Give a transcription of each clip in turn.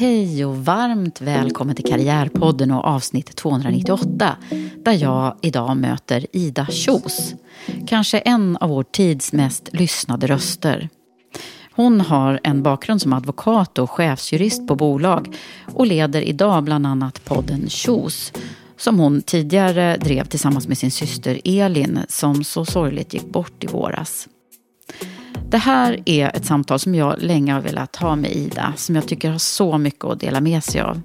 Hej och varmt välkommen till Karriärpodden och avsnitt 298 där jag idag möter Ida Kjos. Kanske en av vår tids mest lyssnade röster. Hon har en bakgrund som advokat och chefsjurist på bolag och leder idag bland annat podden Kjos som hon tidigare drev tillsammans med sin syster Elin som så sorgligt gick bort i våras. Det här är ett samtal som jag länge har velat ha med Ida, som jag tycker har så mycket att dela med sig av.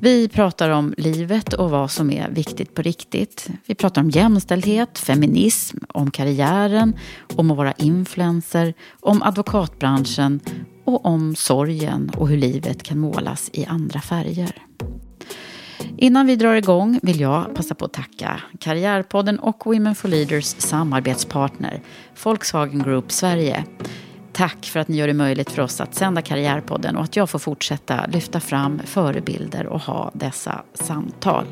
Vi pratar om livet och vad som är viktigt på riktigt. Vi pratar om jämställdhet, feminism, om karriären, om att vara influencer, om advokatbranschen och om sorgen och hur livet kan målas i andra färger. Innan vi drar igång vill jag passa på att tacka Karriärpodden och Women for Leaders samarbetspartner Volkswagen Group Sverige. Tack för att ni gör det möjligt för oss att sända Karriärpodden och att jag får fortsätta lyfta fram förebilder och ha dessa samtal.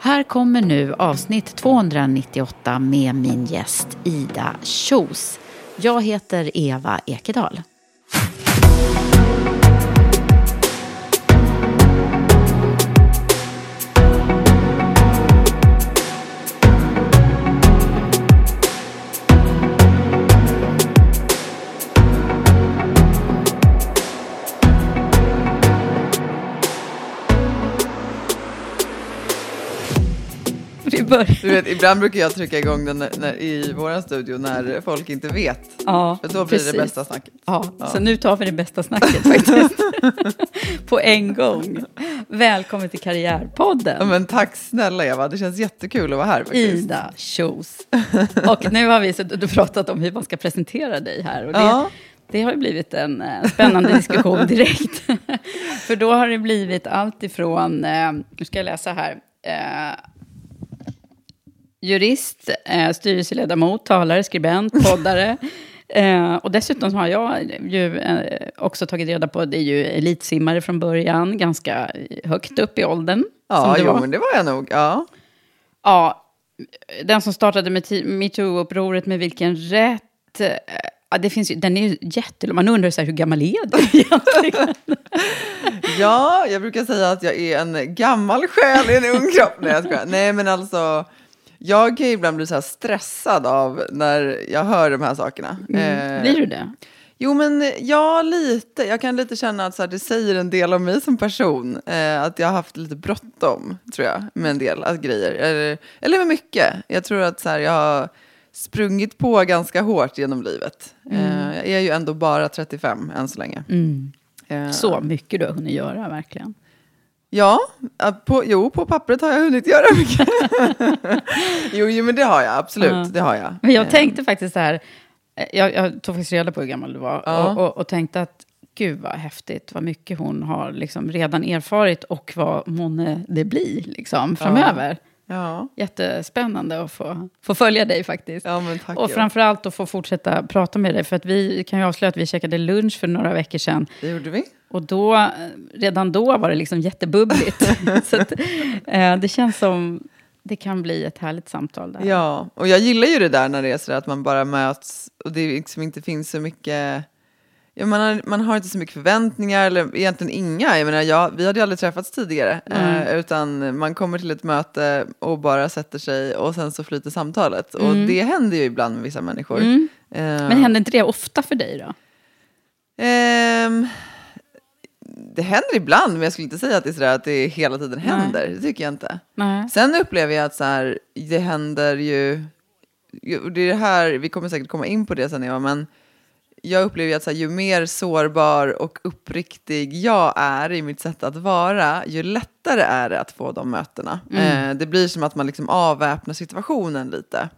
Här kommer nu avsnitt 298 med min gäst Ida Kjos. Jag heter Eva Ekedal. Du vet, ibland brukar jag trycka igång den när, när, i vår studio när folk inte vet. Ja, För då blir precis. det bästa snacket. Ja, Ja. så nu tar vi det bästa snacket faktiskt. På en gång. Välkommen till Karriärpodden. Ja, men tack snälla Eva, det känns jättekul att vara här faktiskt. Ida Kjos. Och nu har vi suttit och pratat om hur man ska presentera dig här. Och det, Ja. det har ju blivit en eh, spännande diskussion direkt. För då har det blivit allt ifrån, eh, nu ska jag läsa här, eh, jurist, eh, styrelseledamot, talare, skribent, poddare. Eh, och dessutom har jag ju eh, också tagit reda på, det är ju elitsimmare från början, ganska högt upp i åldern. Ja, jo, var. men det var jag nog. Ja. Ja, den som startade metoo-upproret, med vilken rätt? eh, Ja, det finns ju, den är ju jättelång. Man undrar så här, hur gammal är du egentligen? ja, jag brukar säga att jag är en gammal själ i en ung kropp. Nej, jag skojar. Nej, men alltså, jag kan ibland bli så stressad av när jag hör de här sakerna. Eh, Blir du det? Jo, men ja, lite. Jag kan lite känna att så här, det säger en del om mig som person. Eh, att jag har haft lite bråttom, tror jag, med en del att grejer. Eller, eller med mycket. Jag tror att så här, jag har sprungit på ganska hårt genom livet. Eh, jag är ju ändå bara 35 än så länge. Eh, Så mycket du har hunnit göra, verkligen. Ja, på, jo, på pappret har jag hunnit göra mycket. jo, jo, men det har jag, absolut. Ja. Det har jag. Men jag Eh, tänkte faktiskt så här, eh, jag, jag tog faktiskt reda på hur gammal du var. Ja. Och, och, och tänkte att, gud vad häftigt, vad mycket hon har liksom redan erfarit och vad månne det blir liksom, framöver. Ja. Jättespännande att få, få följa dig faktiskt. Ja, men tack. och ja. framförallt att få fortsätta prata med dig. För att vi kan ju avslöja att vi käkade lunch för några veckor sedan. Det gjorde vi. Och då, eh, redan då var det liksom jättebubbligt. så att, eh, det känns som det kan bli ett härligt samtal där. Ja, och jag gillar ju det där när det är så att man bara möts och det liksom inte finns så mycket Ja, man, har, man har inte så mycket förväntningar, eller egentligen inga. Jag menar, jag, vi hade ju aldrig träffats tidigare. Mm. Eh, utan man kommer till ett möte och bara sätter sig och sen så flyter samtalet. Och Mm. det händer ju ibland med vissa människor. Mm. Eh, Men händer inte det ofta för dig då? Det händer ibland, men jag skulle inte säga att det är sådär att det hela tiden händer. Det tycker jag inte. Nej. Sen upplever jag att så här, det händer ju, ju- det är det här, vi kommer säkert komma in på det sen Eva, men jag upplever att här, ju mer sårbar och uppriktig jag är i mitt sätt att vara, ju lättare är det att få de mötena. Eh, det blir som att man liksom avväpnar situationen lite.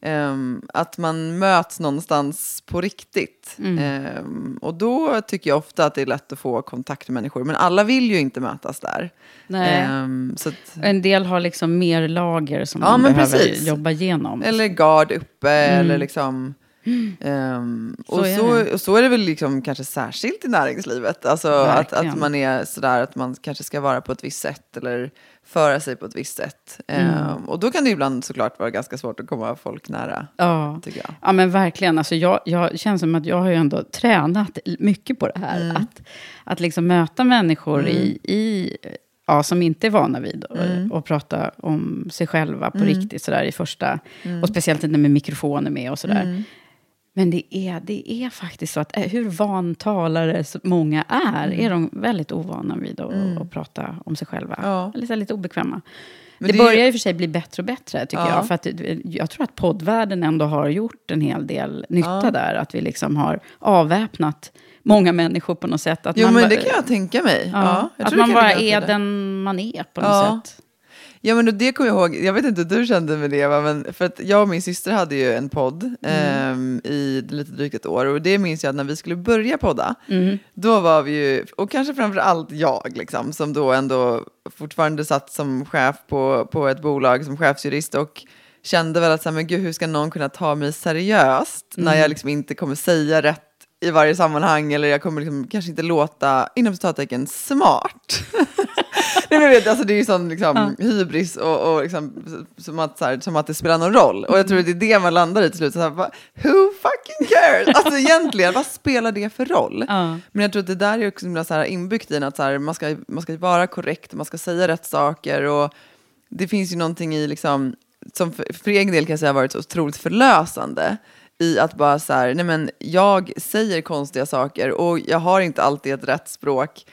Ehm, att man möts någonstans på riktigt. Ehm, och då tycker jag ofta att det är lätt att få kontakt med människor. Men alla vill ju inte mötas där. Nej. Ehm, så att, En del har liksom mer lager som Ja, man behöver precis. jobba igenom. Eller gard uppe eller liksom... ehm, Så och, så, och så är det väl liksom kanske särskilt i näringslivet. Alltså att, att man är sådär att man kanske ska vara på ett visst sätt eller föra sig på ett visst sätt. Mm. Ehm, och då kan det ibland såklart vara ganska svårt att komma folk nära, Ja. Ja men verkligen, alltså jag, jag känns som att jag har ju ändå tränat mycket på det här. Mm. Att, att liksom möta människor i, i, ja, som inte är vana vid och, Mm. prata om sig själva på riktigt sådär i första, och speciellt inte med mikrofoner med och sådär. Mm. Men det är, det är faktiskt så att eh, hur van talare så många är, Mm. är de väldigt ovana vid att, att prata om sig själva. Ja. Eller så lite obekväma. Men det, det börjar och för sig bli bättre och bättre, tycker Ja. jag. För att, det- jag tror att poddvärlden ändå har gjort en hel del nytta Ja. där. Att vi liksom har avväpnat många människor på något sätt. Att Jo man men det kan jag tänka mig. Ja, Ja, jag att man bara är det. den man är på något sätt. Ja men det kommer jag ihåg, jag vet inte hur du kände med det Eva, men för att jag och min syster hade ju en podd ehm, i lite drygt ett år. Och det minns jag att när vi skulle börja podda, då var vi ju, och kanske framför allt jag liksom, som då ändå fortfarande satt som chef på, på ett bolag som chefsjurist och kände väl att så här, men gud, hur ska någon kunna ta mig seriöst när jag liksom inte kommer säga rätt i varje sammanhang? Eller jag kommer liksom kanske inte låta, inom citattecken, smart. Nej, men vet, alltså det är ju sån liksom, hybris och, och liksom, som, att, så här, som att det spelar någon roll. Och jag tror att det är det man landar i till slut. Så här, va, who fucking cares? Alltså egentligen, vad spelar det för roll? Ja. Men jag tror att det där är också så här inbyggt i att så här, man, ska, man ska vara korrekt, man ska säga rätt saker. Och det finns ju någonting i, liksom, som för, för egen del kan jag säga har varit så otroligt förlösande i att bara så här, nej men jag säger konstiga saker och jag har inte alltid ett rätt språk.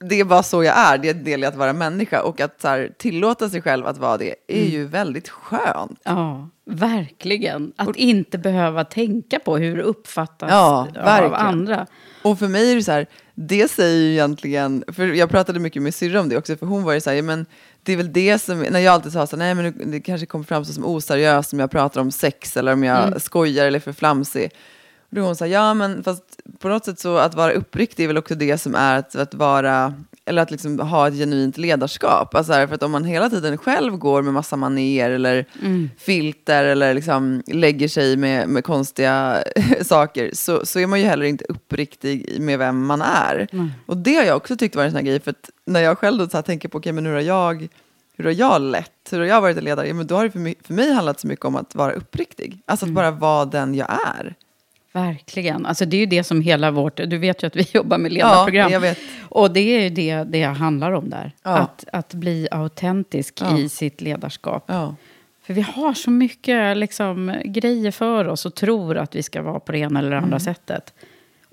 Det är bara så jag är, det är en del i att vara människa och att så här, tillåta sig själv att vara det är ju väldigt skönt. Ja, verkligen. Att inte behöva tänka på hur det uppfattas Ja, av andra. Och för mig är det så här, det säger ju egentligen, för jag pratade mycket med syrra om det också, för hon var ju så här, men det är väl det som, när jag alltid sa så här, nej men det kanske kommer fram som oseriöst om jag pratar om sex eller om jag skojar eller är för flamsig. Då hon här, ja men fast på något sätt så att vara uppriktig är väl också det som är att, att vara, eller att liksom ha ett genuint ledarskap. Alltså här, för att om man hela tiden själv går med massa maner eller filter eller liksom lägger sig med, med konstiga saker så, så är man ju heller inte uppriktig med vem man är. Och det har jag också tyckt var en sån här grej, för att när jag själv då så tänker på, okej men hur har jag hur har jag lett? Hur har jag varit en ledare? Ja, men då har det för mig, för mig handlat så mycket om att vara uppriktig. Alltså att bara vara den jag är. Verkligen. Alltså det är ju det som hela vårt... Du vet ju att vi jobbar med ledarprogram. jag vet. Och det är ju det det handlar om där. Ja. Att, att bli autentisk Ja. i sitt ledarskap. Ja. För vi har så mycket liksom, grejer för oss och tror att vi ska vara på det ena eller det Mm. andra sättet.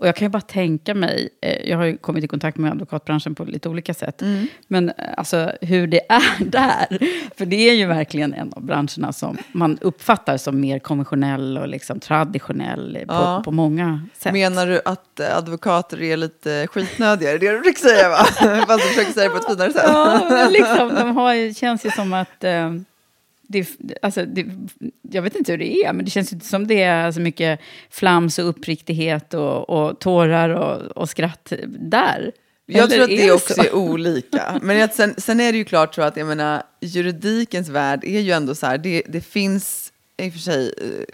Och jag kan ju bara tänka mig, eh, jag har ju kommit i kontakt med advokatbranschen på lite olika sätt, Mm. men eh, alltså hur det är där. För det är ju verkligen en av branscherna som man uppfattar som mer konventionell och liksom traditionell på, Ja. på många sätt. Menar du att eh, advokater är lite skitnödiga? Är det det du försöker säga va? Fast du försöker säga det på ett finare sätt. Ja, men liksom, de har känns ju som att... Eh, det, alltså, det, jag vet inte hur det är, men det känns inte som det är så mycket flams och uppriktighet och, och tårar och, och skratt där. Jag Eller tror att är det det också så? är olika. Men att sen, sen är det ju klart så att jag menar, juridikens värld är ju ändå så här, det, det finns, i och för sig,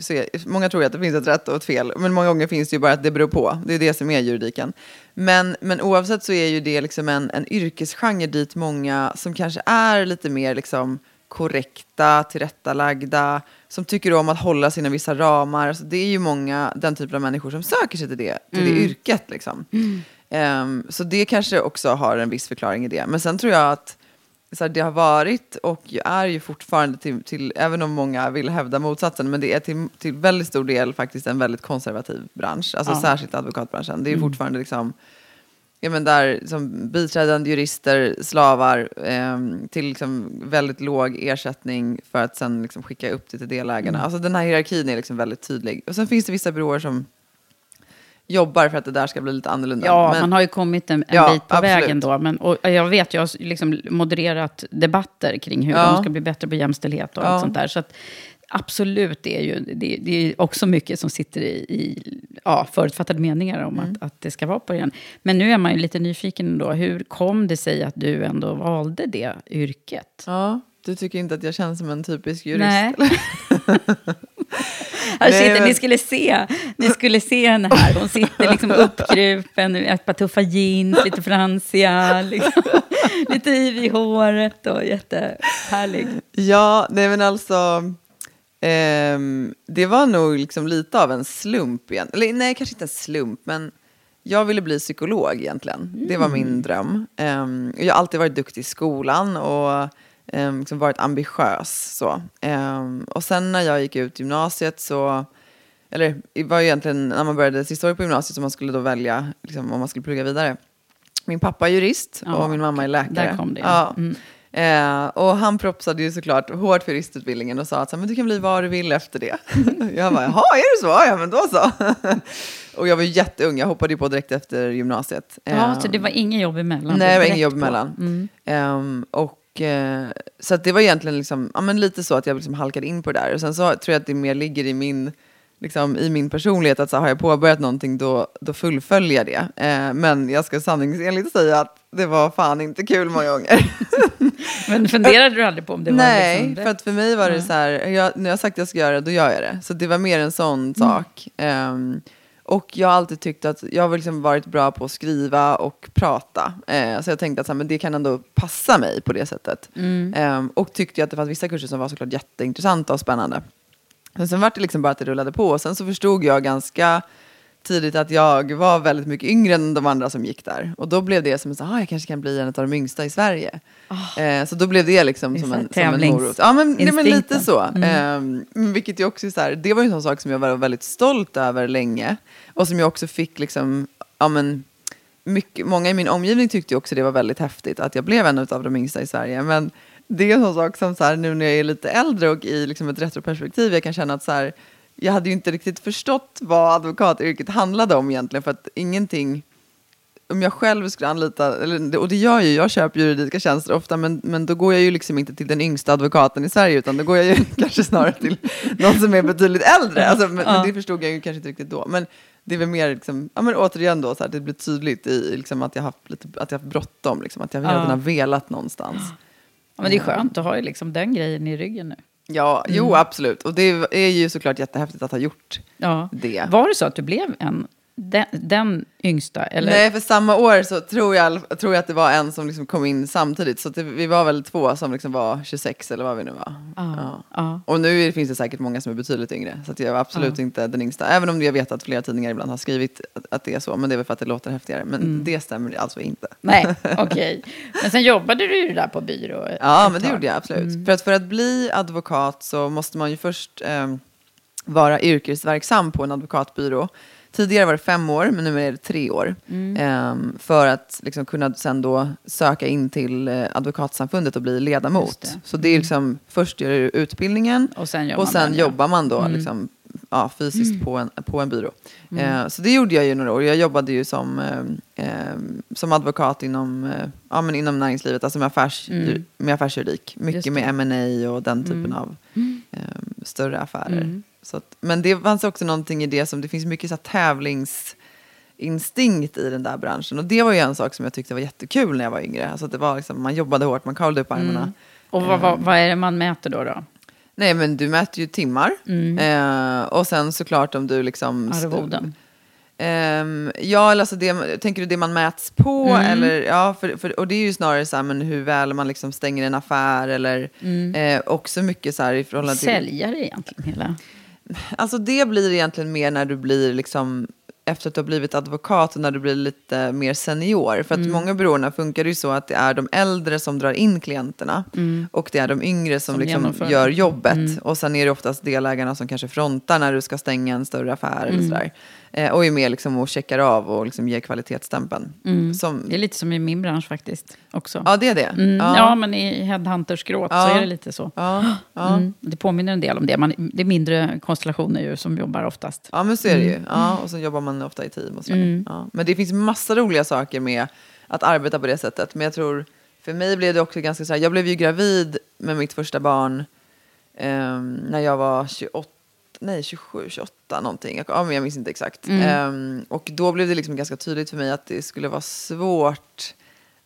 eh, är, många tror ju att det finns ett rätt och ett fel, men många gånger finns det ju bara att det beror på. Det är det som är juridiken. Men, men oavsett så är ju det liksom en, en yrkesgenre dit många som kanske är lite mer liksom korrekta, tillrättalagda, som tycker om att hålla sina vissa ramar. Alltså det är ju många, den typen av människor som söker sig till det, till det yrket. Liksom. Ehm, så det kanske också har en viss förklaring i det. Men sen tror jag att så här, det har varit och är ju fortfarande till, till, även om många vill hävda motsatsen, men det är till, till väldigt stor del faktiskt en väldigt konservativ bransch, alltså Ja. särskilt advokatbranschen. Det är ju fortfarande liksom, ja men där som biträdande jurister, slavar, ehm, till liksom väldigt låg ersättning för att sen liksom skicka upp det till delägarna. Alltså den här hierarkin är liksom väldigt tydlig. Och sen finns det vissa byråer som jobbar för att det där ska bli lite annorlunda. Ja, Men- man har ju kommit en, en Ja, bit på absolut. vägen då. Men, och jag vet, jag har liksom modererat debatter kring hur Ja. de ska bli bättre på jämställdhet och Ja. allt sånt där. Så att, absolut, det är ju det, det är också mycket som sitter i, i ja, förutfattade meningar om Mm. att, att det ska vara på den. Men nu är man ju lite nyfiken då. Hur kom det sig att du ändå valde det yrket? Ja, du tycker inte att jag känns som en typisk jurist? Nej. Nej, Här sitter, men- ni, skulle se, ni skulle se henne här. Hon sitter liksom uppkrupen, ett par tuffa jeans, lite fransiga, liksom, lite yv i håret och jättehärlig. Ja, nej men alltså. Ehm, det var nog liksom lite av en slump igen. Eller nej, kanske inte en slump, men jag ville bli psykolog egentligen. Det var min dröm. Ehm, jag har alltid varit duktig i skolan och um, liksom varit ambitiös. Så. Och sen när jag gick ut gymnasiet så, eller det var egentligen när man började sista året på gymnasiet som man skulle då välja liksom, om man skulle plugga vidare. Min pappa är jurist Ja, och min mamma är läkare. där kom det. Ja. Mm. Eh, och han propsade ju såklart hårt för juristutbildningen och sa att så men du kan bli vad du vill efter det. jag bara, jaha, är det så? Ja, men då så. och jag var jätteung, jag hoppade ju på direkt efter gymnasiet. Ja, Eh, så det var ingen jobb emellan? Nej, det var ingen jobb på. emellan. Mm. Ehm, och, eh, så att det var egentligen liksom, ja, men lite så att jag liksom halkade in på det där. Och sen så tror jag att det mer ligger i min, liksom, i min personlighet att så här, har jag påbörjat någonting då, då fullföljer jag det. Eh, men jag ska sanningsenligt säga att det var fan inte kul många gånger. Men funderade du aldrig på om det var Nej, liksom rätt? för att för mig var det så här, jag, när jag sagt att jag ska göra det, då gör jag det. Så det var mer en sån Mm. sak. Ehm, och jag har alltid tyckt att jag har liksom varit bra på att skriva och prata. Eh, så jag tänkte att så här, men det kan ändå passa mig på det sättet. Mm. Ehm, och tyckte att det fanns vissa kurser som var såklart jätteintressanta och spännande. Men sen var det liksom bara att det rullade på. Och sen så förstod jag ganska tidigt att jag var väldigt mycket yngre än de andra som gick där. Och då blev det som att ah, jag kanske kan bli en av de yngsta i Sverige. Eh, så då blev det liksom Det som en, som en morot. Ja, men, nej, men lite så. Mm. Men vilket ju också är så här, det var ju en sån sak som jag var väldigt stolt över länge. Och som jag också fick liksom, ja men, mycket, många i min omgivning tyckte också det var väldigt häftigt att jag blev en av de yngsta i Sverige. Men det är en sån sak som så här, nu när jag är lite äldre och i liksom ett retroperspektiv, jag kan känna att så här, jag hade ju inte riktigt förstått vad advokatyrket handlade om egentligen, för att ingenting om jag själv skulle anlita, eller, och det gör jag ju, jag köper juridiska tjänster ofta, men, men då går jag ju liksom inte till den yngsta advokaten i Sverige, utan då går jag ju kanske snarare till någon som är betydligt äldre. Alltså, men, men det förstod jag ju kanske inte riktigt då. Men det är väl mer, liksom, ja, men återigen då, så här, det blir tydligt i liksom, att jag haft, lite, att jag haft bråttom, liksom, att jag hela Ja. tiden har velat någonstans. Ja, men det är skönt att ha liksom den grejen i ryggen nu. Ja, jo Mm. absolut. Och det är ju såklart jättehäftigt att ha gjort Ja. det. Var det så att du blev en, den, den yngsta? Eller? Nej, för samma år så tror jag, tror jag att det var en som liksom kom in samtidigt. Så det, vi var väl två som liksom var 26 eller vad vi nu var. Ja. Ja. Och nu finns det säkert många som är betydligt yngre. Så jag är absolut inte den yngsta. Även om jag vet att flera tidningar ibland har skrivit att, att det är så. Men det är väl för att det låter häftigare. Men Mm. det stämmer alltså inte. Nej, okej. Men sen jobbade du ju där på byrå ett- Ja, ett men det tag. gjorde jag absolut. Mm. För, att, för att bli advokat så måste man ju först ehm, vara yrkesverksam på en advokatbyrå. Tidigare var det fem år, men nu är det tre år. Mm. Ehm, för att liksom kunna sen då söka in till eh, advokatsamfundet och bli ledamot. det. Så det är liksom, först gör du utbildningen Och sen gör och man sen ja. jobbar man då Mm. liksom, ja, fysiskt på, en, på en byrå. Eh, så det gjorde jag ju några år. Jag jobbade ju som, eh, eh, som advokat inom, eh, ja, men inom näringslivet, alltså med, affärs, Mm. med affärsjuridik. Mycket med M&A och den typen Mm. av eh, större affärer. Mm. Så att, men det fanns också någonting i det som, det finns mycket så här tävlings instinkt i den där branschen. Och det var ju en sak som jag tyckte var jättekul när jag var yngre. Alltså det var liksom, man jobbade hårt, man kavlade upp armarna. Mm. Och vad, vad, vad är det man mäter då? då? Nej men du mäter ju timmar. Eh, och sen såklart om du liksom... Arvoden? Ehm, ja, eller alltså det, tänker du det man mäts på? Mm. Eller, ja, för, för, och det är ju snarare så här, men hur väl man liksom stänger en affär. Eller eh, också mycket så här i förhållande till... Säljare egentligen hela. Alltså det blir egentligen mer när du blir liksom efter att du har blivit advokat och när du blir lite mer senior. För att Mm. många byråerna funkar ju så att det är de äldre som drar in klienterna och det är de yngre som, Mm. Som liksom. Mm. gör jobbet. Och sen är det oftast delägarna som kanske frontar när du ska stänga en större affär Mm. eller sådär. Eh, och är med liksom och checkar av och liksom ger kvalitetsstämpeln. Som, Mm. Det är lite som i min bransch faktiskt också. ja, det är det. Mm, ja. men i Headhunters gråt Ja. så är det lite så. Ja, ja. Mm, det påminner en del om det. Man, det är mindre konstellationer ju som jobbar oftast. Ja, men så är det ju. Mm. Ja, och så jobbar man ofta i team och sådär. Ja. Men det finns massa roliga saker med att arbeta på det sättet. Men jag tror, för mig blev det också ganska så här, jag blev ju gravid med mitt första barn ehm, när jag var 28, nej 27, 28 någonting. Jag, jag minns inte exakt. Ehm, och då blev det liksom ganska tydligt för mig att det skulle vara svårt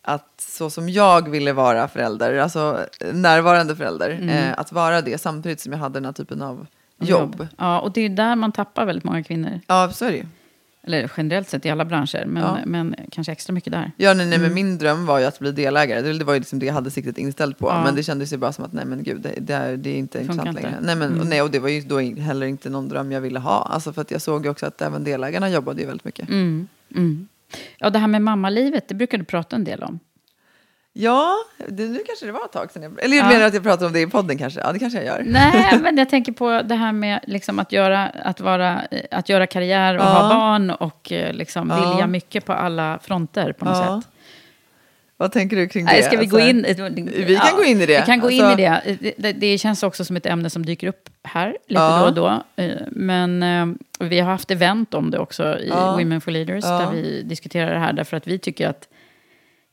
att så som jag ville vara förälder, alltså närvarande förälder, eh, att vara det samtidigt som jag hade den här typen av jobb. Ja, och det är där man tappar väldigt många kvinnor. Ja, så är det ju. Eller generellt sett i alla branscher, men, Ja. men kanske extra mycket där. Ja, nej, nej, Mm. men min dröm var ju att bli delägare. Det, det var ju liksom det jag hade siktet inställt på. Ja. Men det kändes ju bara som att nej men gud, det, det, är, det är inte Funkar intressant inte. Mm. längre. Nej, men, och, nej, och det var ju då heller inte någon dröm jag ville ha. Alltså för att jag såg ju också att även delägarna jobbade ju väldigt mycket. Mm. Mm. Ja, det här med mammalivet, det brukar du prata en del om. Ja, det, nu kanske det var ett tag sedan. Jag, eller Ja. menar att jag pratar om det i podden kanske. Ja, det kanske jag gör. Nej, men jag tänker på det här med liksom att, göra, att, vara, att göra karriär och Ja. ha barn och eh, liksom Ja. vilja mycket på alla fronter på något Ja. sätt. Vad tänker du kring det? Nej, ska vi gå Alltså, in? Vi kan gå in i det. Vi kan gå in Alltså- i det. Det, det. det känns också som ett ämne som dyker upp här lite då och då. Eh, Men eh, vi har haft event om det också i. Women for Leaders, där vi diskuterar det här, därför att vi tycker att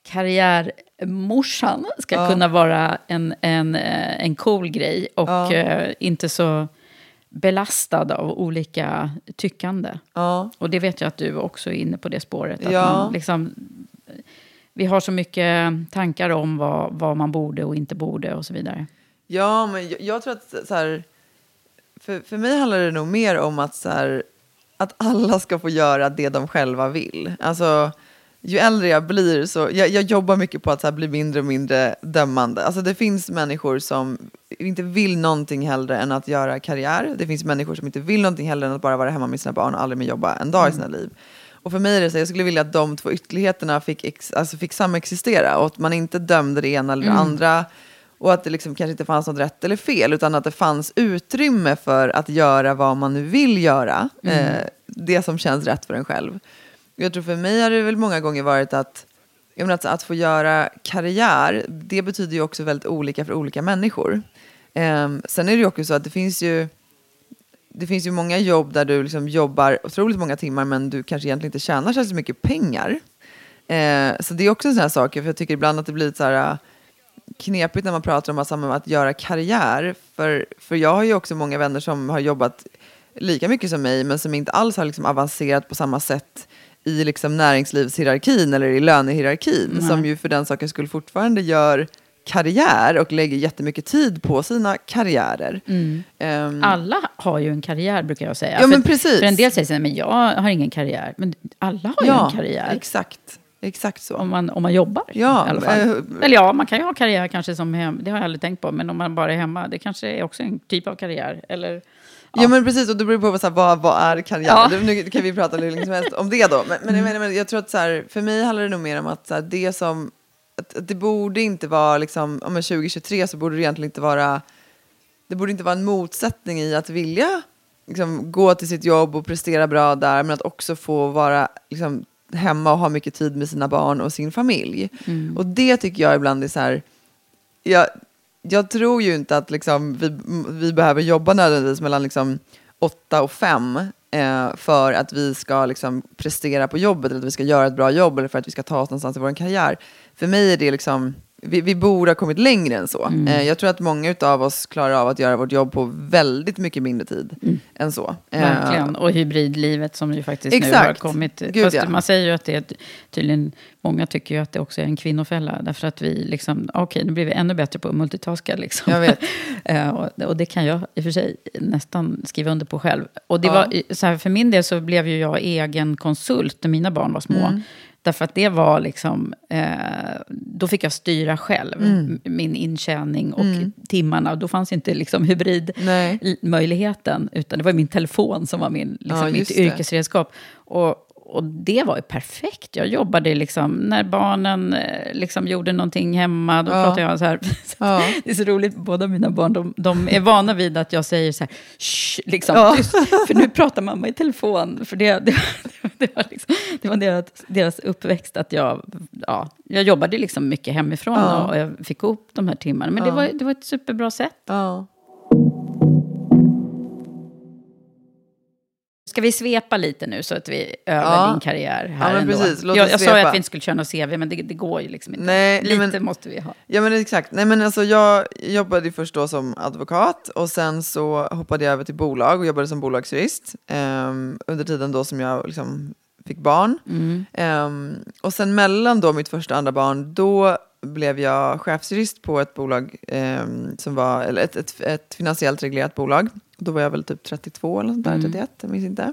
karriärmorsan ska Ja. kunna vara en, en, eh, en cool grej och Ja. eh, inte så belastad av olika tyckande. Ja. Och det vet jag att du också är inne på det spåret. Att man liksom, vi har så mycket tankar om vad, vad man borde och inte borde och så vidare. Ja, men jag, jag tror att så här, för, för mig handlar det nog mer om att, så här, att alla ska få göra det de själva vill. Alltså, ju äldre jag blir så, jag, jag jobbar mycket på att här, bli mindre och mindre dömande. Alltså det finns människor som inte vill någonting hellre än att göra karriär. Det finns människor som inte vill någonting hellre än att bara vara hemma med sina barn och aldrig mer jobba en dag i sina liv. Och för mig är det så, jag skulle vilja att de två ytterligheterna fick, ex, alltså fick samexistera och att man inte dömde det ena eller det andra. Och att det liksom kanske inte fanns något rätt eller fel, utan att det fanns utrymme för att göra vad man nu vill göra. Eh, det som känns rätt för en själv. Jag tror för mig har det väl många gånger varit att, jag menar, att, att få göra karriär, det betyder ju också väldigt olika för olika människor. Eh, sen är det ju också så att det finns ju det finns ju många jobb där du liksom jobbar otroligt många timmar men du kanske egentligen inte tjänar så mycket pengar. Eh, så det är också en sån här sak, för jag tycker ibland att det blir så här äh, knepigt när man pratar om att, att göra karriär. För, för jag har ju också många vänner som har jobbat lika mycket som mig men som inte alls har liksom avancerat på samma sätt i liksom näringslivshierarkin eller i lönehierarkin. Som ju för den saken skulle fortfarande gör karriär och lägger jättemycket tid på sina karriärer. Ehm, Alla har ju en karriär brukar jag säga. Ja, men för, precis. För en del säger så här, men jag har ingen karriär. Men alla har ju en karriär. exakt. Exakt så. Om man, om man jobbar Ja, i alla fall. eh, Eller ja, man kan ju ha karriär kanske som hem. Det har jag aldrig tänkt på. Men om man bara är hemma, det kanske är också en typ av karriär. Eller, Ja. men precis, och det beror på så här, vad, vad är karriär. Ja. Nu kan vi prata hur länge som helst om det då. Men, men, jag, menar, men jag tror att så här, för mig handlar det nog mer om att så här, det som, att, att det borde inte vara liksom, om 2023 så borde det egentligen inte vara, det borde inte vara en motsättning i att vilja liksom, gå till sitt jobb och prestera bra där, men att också få vara liksom, hemma och ha mycket tid med sina barn och sin familj. Och det tycker jag ibland är så här, jag, jag tror ju inte att liksom, vi, vi behöver jobba nödvändigtvis mellan liksom, åtta och fem eh, för att vi ska liksom, prestera på jobbet eller att vi ska göra ett bra jobb eller för att vi ska ta oss någonstans i vår karriär. För mig är det liksom, vi, vi borde ha kommit längre än så. Mm. Eh, jag tror att många av oss klarar av att göra vårt jobb på väldigt mycket mindre tid än så. Eh, Mm. Verkligen. Och hybridlivet som ju faktiskt nu har Exakt. kommit. Gud, Fast ja. man säger ju att det är tydligen, många tycker ju att det också är en kvinnofälla. Därför att vi liksom, okej nu blir vi ännu bättre på att multitaska liksom. Jag vet. Eh, och, och det kan jag i och för sig nästan skriva under på själv. Och det Ja. var, så här, för min del så blev ju jag egen konsult när mina barn var små. Mm. Därför att det var liksom, eh, då fick jag styra själv Mm. min intjäning och timmarna. Och då fanns inte liksom hybrid Nej. l- möjligheten, utan det var min telefon som var min, liksom, Ja, mitt det. yrkesredskap. Och, och det var ju perfekt. Jag jobbade liksom, när barnen eh, liksom gjorde någonting hemma, då Ja. pratade jag så här. Ja. Det är så roligt, båda mina barn, de, de är vana vid att jag säger så här, liksom, Ja. tyst, för nu pratar mamma i telefon. För det, det, det var, liksom, det var deras, deras uppväxt, att jag, ja, jag jobbade liksom mycket hemifrån Ja. och jag fick ihop de här timmarna. Men det, Ja. var, det var ett superbra sätt. Ja. Ska vi svepa lite nu så att vi över Ja. din karriär här Ja, men ändå? precis. Låt jag jag sa ju att vi inte skulle köra något CV, men det, det går ju liksom inte. Nej, lite men- måste vi ha. Ja men exakt. Nej men alltså jag jobbade först då som advokat och sen så hoppade jag över till bolag och jobbade som bolagsjurist ehm, under tiden då som jag liksom fick barn. Mm. Ehm, och sen mellan då mitt första och andra barn då blev jag chefsjurist på ett bolag ehm, som var, eller ett, ett, ett finansiellt reglerat bolag. Då var jag väl typ 32 eller sånt där, 31, jag minns inte.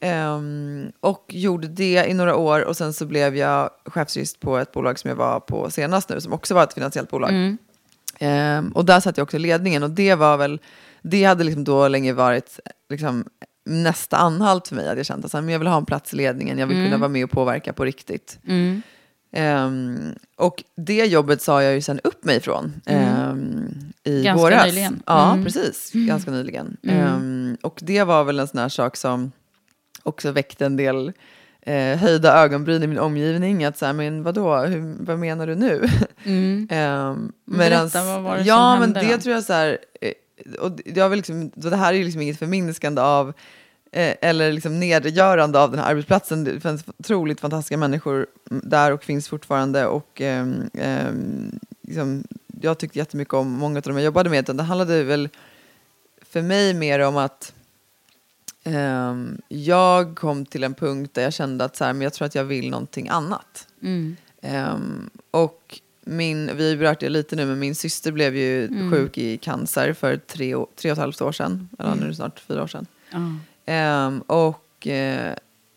Ehm, och gjorde det i några år och sen så blev jag chefsjurist på ett bolag som jag var på senast nu som också var ett finansiellt bolag. Mm. Ehm, och där satt jag också i ledningen och det var väl, det hade liksom då länge varit liksom nästa anhalt för mig. Att jag kände att jag vill ha en plats i ledningen, jag vill kunna vara med och påverka på riktigt. Mm. Ehm, och det jobbet sa jag ju sen upp mig ifrån ehm, i Ganska våras. nyligen. Ja, Mm. precis. Ganska nyligen. Ehm, och det var väl en sån här sak som också väckte en del eh, höjda ögonbryn i min omgivning. Att så här, men vadå, Hur, vad menar du nu? Mm. Ehm, Berätta, vad var det ja, som men hände det då? tror jag så här, eh, och jag vill liksom, det här är ju liksom inget förminskande av eh, eller liksom nedgörande av den här arbetsplatsen. Det finns otroligt fantastiska människor där och finns fortfarande. Och ehm, ehm, liksom, jag tyckte jättemycket om många av dem jag jobbade med. utan Det handlade väl för mig mer om att ehm, jag kom till en punkt där jag kände att så här, men jag tror att jag vill någonting annat. Mm. Ehm, och min, vi har berört det lite nu, men min syster blev ju Mm. sjuk i cancer för tre, tre och ett halvt år sedan. Eller nu är det snart fyra år sedan. Ja. Ehm, och eh,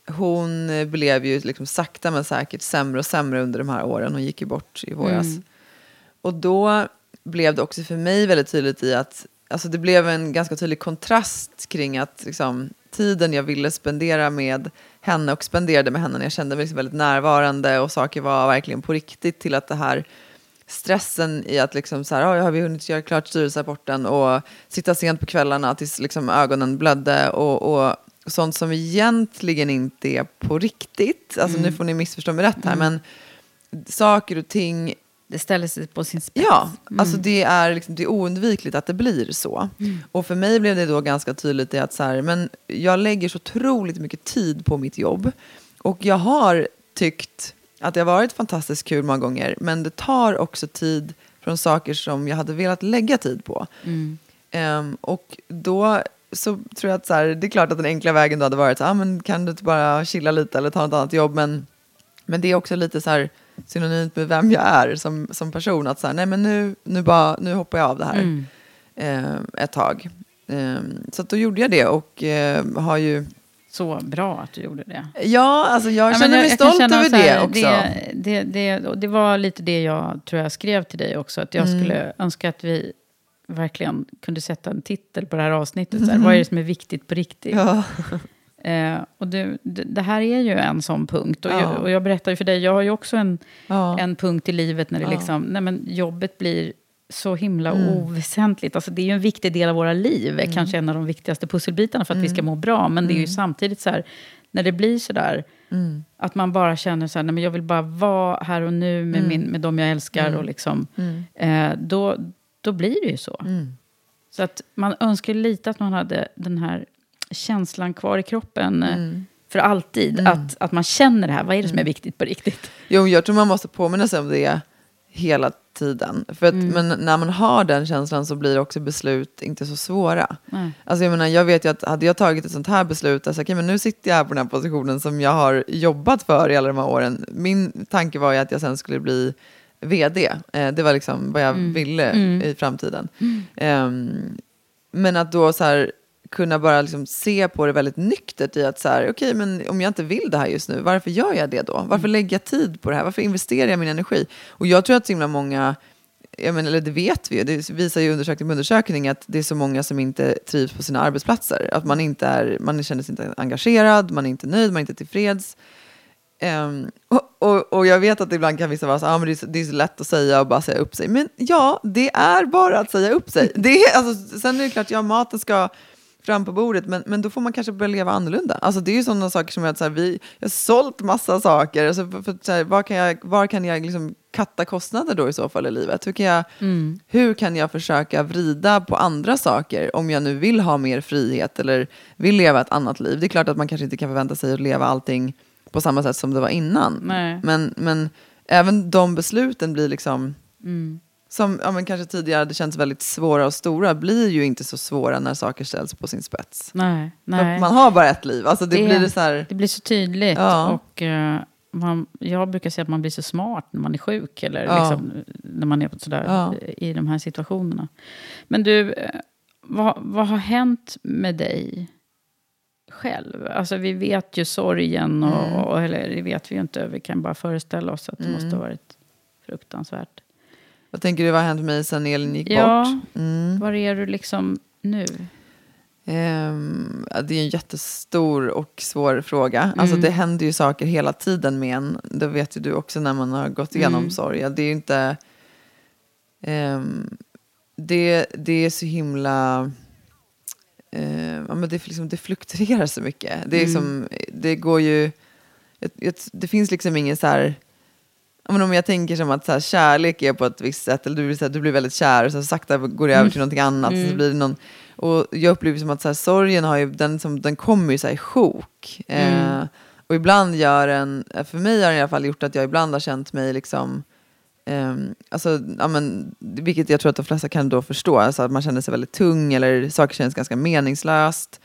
hon blev ju liksom sakta men säkert sämre och sämre under de här åren. Hon gick ju bort i våras. Mm. Och då blev det också för mig väldigt tydligt i att alltså det blev en ganska tydlig kontrast kring att liksom, tiden jag ville spendera med henne och spenderade med henne när jag kände mig liksom väldigt närvarande och saker var verkligen på riktigt till att det här stressen i att liksom så här, "Ja, har vi hunnit göra klart styrelserapporten och sitta sent på kvällarna tills liksom ögonen blödde och, och sånt som egentligen inte är på riktigt. Alltså nu får ni missförstå mig rätt här, men saker och ting Det ställer sig på sin spets. Ja, alltså det är, liksom, det är oundvikligt att det blir så. Och för mig blev det då ganska tydligt i att så här, men jag lägger så otroligt mycket tid på mitt jobb. Och jag har tyckt att det har varit fantastiskt kul många gånger, men det tar också tid från saker som jag hade velat lägga tid på. Ehm, och då så tror jag att så här, det är klart att den enkla vägen då hade varit så ah, men kan du inte bara chilla lite eller ta något annat jobb, men men det är också lite så här synonymt med vem jag är som, som person. Att så här, nej men nu, nu, bara, nu hoppar jag av det här Mm. eh, ett tag. Eh, så då gjorde jag det och eh, har ju... Så bra att du gjorde det. Ja, alltså jag Ja, känner mig stolt känna över här, det också. Det, det, det, det var lite det jag tror jag skrev till dig också. Att jag Mm. skulle önska att vi verkligen kunde sätta en titel på det här avsnittet. Så här, Vad är det som är viktigt på riktigt? Ja. Eh, och det, det, här är ju en sån punkt. Och, Ja. jag, och jag berättar ju för dig, jag har ju också en, Ja. en punkt i livet när det liksom, nej men jobbet blir så himla Mm. oväsentligt. Alltså det är ju en viktig del av våra liv, kanske en av de viktigaste pusselbitarna för att vi Mm. ska må bra. Men det är ju samtidigt så här, när det blir så där, Mm. att man bara känner så här, nej men jag vill bara vara här och nu med, min, med de jag älskar. Och liksom, Mm. eh, då, då blir det ju så. Mm. Så att man önskar lite att man hade den här känslan kvar i kroppen eh, Mm. för alltid. Att, att man känner det här, vad är det som är viktigt på riktigt? Jo, jag tror man måste påminna sig om det hela tiden. För att, Mm. Men när man har den känslan så blir också beslut inte så svåra. Nej. Alltså jag, menar, jag vet ju att hade jag tagit ett sånt här beslut, alltså, okay, men nu sitter jag här på den här positionen som jag har jobbat för i alla de här åren. Min tanke var ju att jag sen skulle bli vd. Eh, det var liksom vad jag ville i framtiden. Ehm, men att då så här, kunna bara liksom se på det väldigt nyktert i att så här, okej, men om jag inte vill det här just nu, varför gör jag det då? Varför lägger jag tid på det här? Varför investerar jag min energi? Och jag tror att så himla många, jag menar, eller det vet vi ju, det visar ju undersökning på undersökning att det är så många som inte trivs på sina arbetsplatser. Att man inte är, man känner sig inte engagerad, man är inte nöjd, man är inte tillfreds. Ehm, och, och, och jag vet att ibland kan vissa vara så, ah, men det, är så, det är så lätt att säga och bara säga upp sig. Men ja, det är bara att säga upp sig. Det är, alltså, sen är det klart, ja, maten ska fram på bordet, men, men då får man kanske börja leva annorlunda. Alltså, det är ju sådana saker som att så här, vi, jag har sålt massa saker. Alltså, för, för, så här, var kan jag, var kan jag liksom katta kostnader då i så fall i livet? Hur kan, jag, hur kan jag försöka vrida på andra saker om jag nu vill ha mer frihet eller vill leva ett annat liv? Det är klart att man kanske inte kan förvänta sig att leva allting på samma sätt som det var innan. Nej. Men, men även de besluten blir liksom, Mm. Som ja, men kanske tidigare hade känts väldigt svåra och stora, blir ju inte så svåra när saker ställs på sin spets. Nej, nej. Man har bara ett liv. Alltså det, Det- blir så här, Det blir så tydligt. Ja. Och, eh, man, jag brukar säga att man blir så smart när man är sjuk. Eller Ja. liksom, när man är sådär, Ja. i de här situationerna. Men du, eh, vad, vad har hänt med dig själv? Alltså vi vet ju sorgen. Och, Mm. och, eller det vet vi ju inte. Vi kan bara föreställa oss att det måste ha varit fruktansvärt. Vad tänker du, vad har hänt med mig sen Elin gick Ja, bort? Mm. var är du liksom nu? Ja, det är en jättestor och svår fråga. Alltså Mm. det händer ju saker hela tiden med en. Det vet ju du också när man har gått igenom Mm. sorg. Det är ju inte... ehm, det, det är så himla... ehm, ja, men det, är liksom, det fluktuerar så mycket. Det, är Mm. liksom, det går ju... ett- ett- Det finns liksom ingen så här... Men om jag tänker som att så här, kärlek är på ett visst sätt, eller du blir, så här, du blir väldigt kär och så sakta går det över till någonting annat. Så blir det någon, och jag upplever som att så här, sorgen har ju, den, som, den kommer ju så här, i sjok. Eh, och ibland gör den, för mig har den i alla fall gjort att jag ibland har känt mig liksom, ehm, alltså, ja, men, vilket jag tror att de flesta kan då förstå, alltså att man känner sig väldigt tung eller saker känns ganska meningslöst.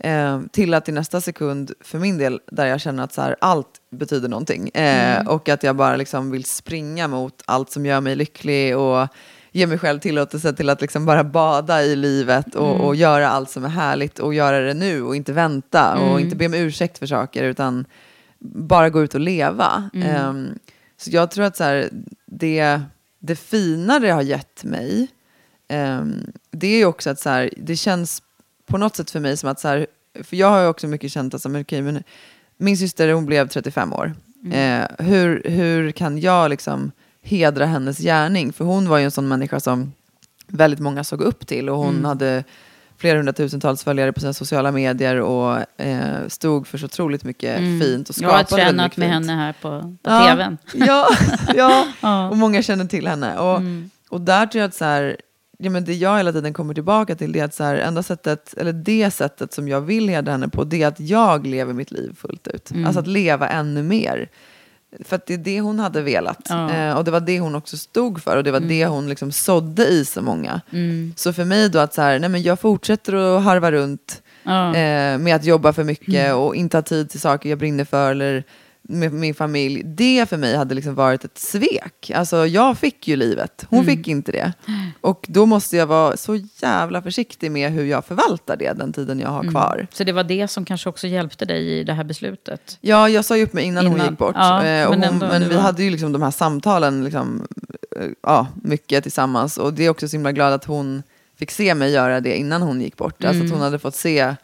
Eh, till att i nästa sekund, för min del, där jag känner att så här, allt betyder någonting. Eh, Och att jag bara liksom vill springa mot allt som gör mig lycklig och ge mig själv tillåtelse till att liksom bara bada i livet och, och göra allt som är härligt och göra det nu och inte vänta och inte be om ursäkt för saker utan bara gå ut och leva. Ehm, så jag tror att så här, det, det fina det har gett mig, ehm, det är ju också att så här, det känns på något sätt för mig som att så här, för jag har ju också mycket känt att så, men, min syster hon blev 35 år. Eh, hur, hur kan jag liksom hedra hennes gärning? För hon var ju en sån människa som väldigt många såg upp till och hon hade flera hundratusentals följare på sina sociala medier och eh, stod för så otroligt mycket fint och Jag har skapade väldigt tränat mycket med fint. henne här på, på Ja, tvn. Ja, ja. Ja. och många känner till henne. Och, Mm. och där tror jag att så här, ja, men det jag hela tiden kommer tillbaka till det är att så här, enda sättet, eller det sättet som jag vill hedra henne på, det är att jag lever mitt liv fullt ut. Mm. Alltså att leva ännu mer. För att det är det hon hade velat. Ja. Mm. Eh, och det var det hon också stod för och det var det hon liksom sådde i så många. Så för mig då att så här, nej men jag fortsätter att harva runt Ja. eh, med att jobba för mycket och inte ha tid till saker jag brinner för eller med min familj. Det för mig hade liksom varit ett svek. Alltså jag fick ju livet, hon fick inte det. Och då måste jag vara så jävla försiktig med hur jag förvaltar det den tiden jag har kvar. Så det var det som kanske också hjälpte dig i det här beslutet? Ja, jag sa ju upp mig innan, hon Innan. gick bort. Ja, eh, men hon, men vi var- hade ju liksom de här samtalen liksom, eh, ja, mycket tillsammans. Och det är också så himla glad att hon fick se mig göra det innan hon gick bort. Alltså att hon hade fått se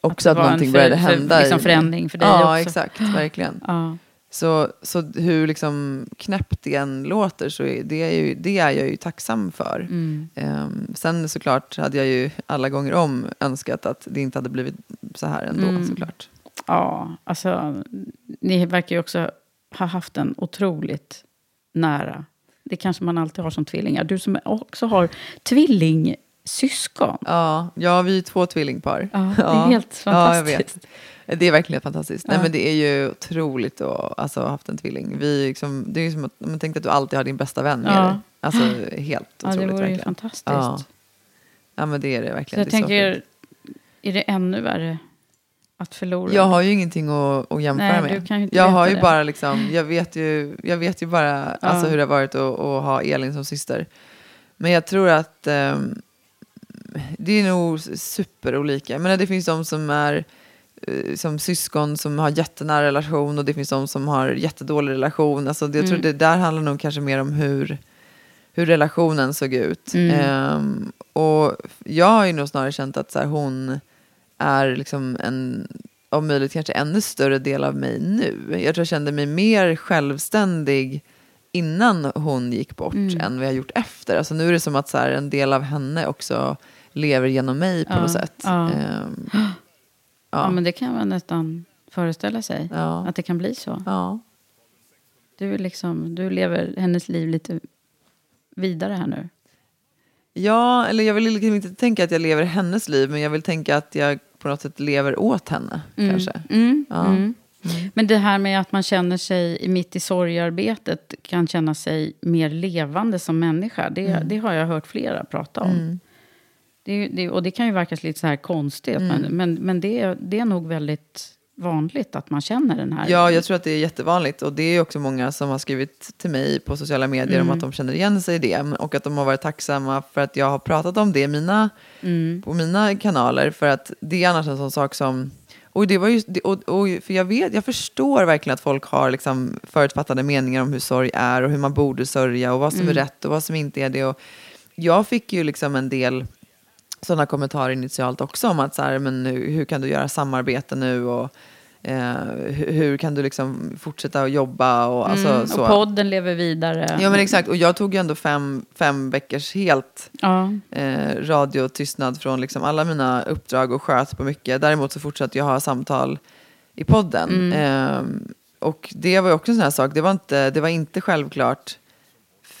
också att, en någonting för- började för- hända. i liksom förändring för dig ja, också. exakt. Verkligen. Ja. Så, så hur liksom knäppt det än låter så är det, är ju, det är jag ju tacksam för. Mm. Ehm, sen såklart hade jag ju alla gånger om önskat att det inte hade blivit så här ändå Mm. såklart. ja, alltså ni verkar ju också ha haft en otroligt nära. Det kanske man alltid har som tvillingar. Du som också har syskon. Ja, ja, vi är två tvillingpar. Ja, det är helt Ja, jag fantastiskt. vet. Det är verkligen fantastiskt. Nej, Ja. men det är ju otroligt att alltså, ha haft en tvilling. Vi, liksom, det är ju som att man tänkte att du alltid har din bästa vän med Ja. dig. Alltså helt Ja, otroligt. det vore ju verkligen. fantastiskt. Ja. ja, men det är det Så verkligen. jag det är så tänker, fint. är det ännu värre att förlora? jag har ju ingenting att, att jämföra Nej, med. du kan ju inte jag har ju det. bara liksom, jag vet ju, jag vet ju bara alltså, hur det har varit att, att ha Elin som syster. Men jag tror att ehm, det är nog superolika. Men det finns de som är eh, som syskon som har jättenära relation och det finns de som har jättedålig relation. Alltså, jag tror Mm. det där handlar nog kanske mer om hur, hur relationen såg ut. Mm. Ehm, och jag har ju nog snarare känt att så här, hon är liksom en, om möjligt kanske ännu större del av mig nu. Jag tror jag kände mig mer självständig innan hon gick bort Mm. än vad jag gjort efter. Alltså nu är det som att så här, en del av henne också lever genom mig på Ja, något sätt. ja. Ehm, Ja. ja. men det kan man nästan föreställa sig. Att det kan bli så. Du, liksom, du lever hennes liv lite vidare här nu. Ja, eller jag vill liksom inte tänka att jag lever hennes liv, men jag vill tänka att jag på något sätt lever åt henne. Kanske. Mm, Ja. mm. Men det här med att man känner sig mitt i sorgearbetet kan känna sig mer levande som människa. Det, Mm. det har jag hört flera prata om. Det, det, och det kan ju verka lite så här konstigt. Mm. Men, men, men det, är- det är nog väldigt vanligt att man känner den här. Ja, jag tror att det är jättevanligt. Och det är också många som har skrivit till mig på sociala medier Mm. om att de känner igen sig i det. Och att de har varit tacksamma för att jag har pratat om det mina, Mm. på mina kanaler. För att det är annars en sån sak som... Och det var ju, och, och, för jag, vet, jag förstår verkligen att folk har liksom förutfattade meningar om hur sorg är och hur man borde sörja och vad som är rätt och vad som inte är det. Och jag fick ju liksom en del sådana kommentarer initialt också om att så här, men hur, hur kan du göra samarbete nu och eh, hur, hur kan du liksom fortsätta att jobba och alltså Mm, så. och podden lever vidare. Ja men exakt, och jag tog ju ändå fem, fem veckors helt Ja. eh, radiotystnad från liksom alla mina uppdrag och sköt på mycket. Däremot så fortsatte jag ha samtal i podden. Eh, och det var ju också en sån här sak, det var inte, det var inte självklart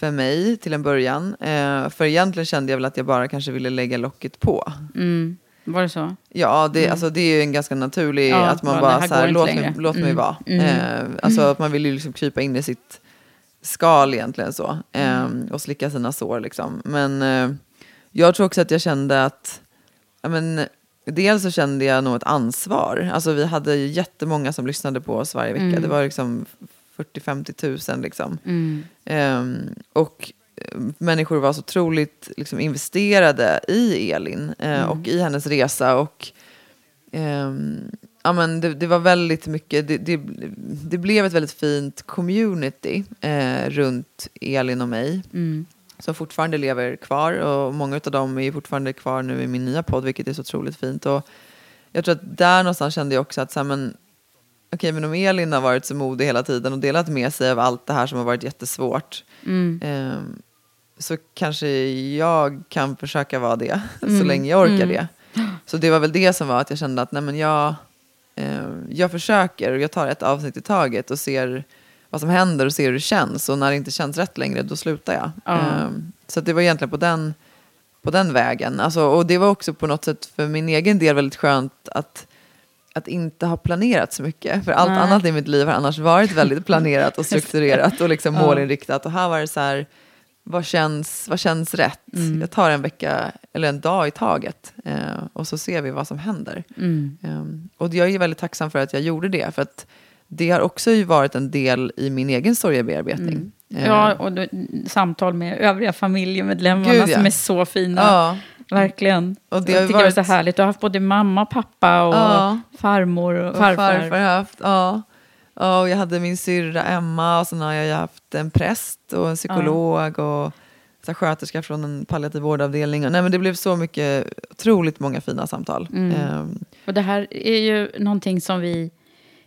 för mig till en början. Eh, för egentligen kände jag väl att jag bara kanske ville lägga locket på. Mm. Var det så? Ja, det, alltså, det är ju en ganska naturlig, Ja, att man ja, bara så här, låt, mig, låt mig Mm. vara. Mm. Eh, alltså att man vill ju liksom krypa in i sitt skal egentligen så. Eh, Mm. och slicka sina sår liksom. Men eh, jag tror också att jag kände att, ja, men, dels så kände jag nog ett ansvar. Alltså vi hade jättemånga som lyssnade på oss varje vecka. Mm. Det var liksom 40-50 tusen liksom. Mm. Ehm, och eh, människor var så otroligt liksom, investerade i Elin eh, och i hennes resa. Och ehm, ja, men det, det var väldigt mycket, det, det, det blev ett väldigt fint community eh, runt Elin och mig. Mm. Som fortfarande lever kvar och många av dem är fortfarande kvar nu i min nya podd, vilket är så otroligt fint. Och jag tror att där någonstans kände jag också att så här, men, okej, men om Elin har varit så modig hela tiden och delat med sig av allt det här som har varit jättesvårt, Mm. ehm, så kanske jag kan försöka vara det så Mm. länge jag orkar det. Så det var väl det som var att jag kände att nej, men jag, ehm, jag försöker och jag tar ett avsnitt i taget och ser vad som händer och ser hur det känns. Och när det inte känns rätt längre, då slutar jag. Ja. Ehm, så det var egentligen på den, på den vägen. Alltså, och det var också på något sätt för min egen del väldigt skönt att att inte ha planerat så mycket. För allt Nej. annat i mitt liv har annars varit väldigt planerat och strukturerat och liksom Ja. målinriktat. Och här var det så här, vad känns, vad känns rätt? Mm. Jag tar en vecka eller en dag i taget eh, och så ser vi vad som händer. Mm. Ehm, och jag är väldigt tacksam för att jag gjorde det. För att det har också varit en del i min egen sorgebearbetning. Mm. Eh, Ja, och då, samtal med övriga familjemedlemmarna Gud, ja. som är så fina. ja. Verkligen. Och det jag tycker det varit- är så härligt. Du har haft både mamma, pappa och Ja. farmor och Och farfar. farfar har haft, ja. ja. Och jag hade min syrra Emma och sen har jag haft en präst och en psykolog och så sköterska från en palliativ vårdavdelning. Och, nej, men det blev så mycket, otroligt många fina samtal. Mm. Ehm, Och det här är ju någonting som vi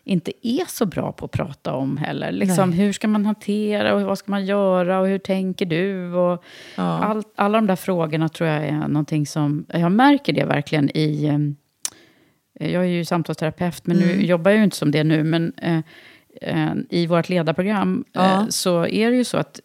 inte är så bra på att prata om heller. Liksom, hur ska man hantera och vad ska man göra och hur tänker du? Och ja. all, alla de där frågorna tror jag är någonting som... Jag märker det verkligen i... eh, Jag är ju samtalsterapeut, men nu Mm. jobbar jag ju inte som det nu. Men eh, i vårt ledarprogram Ja. eh, så är det ju så att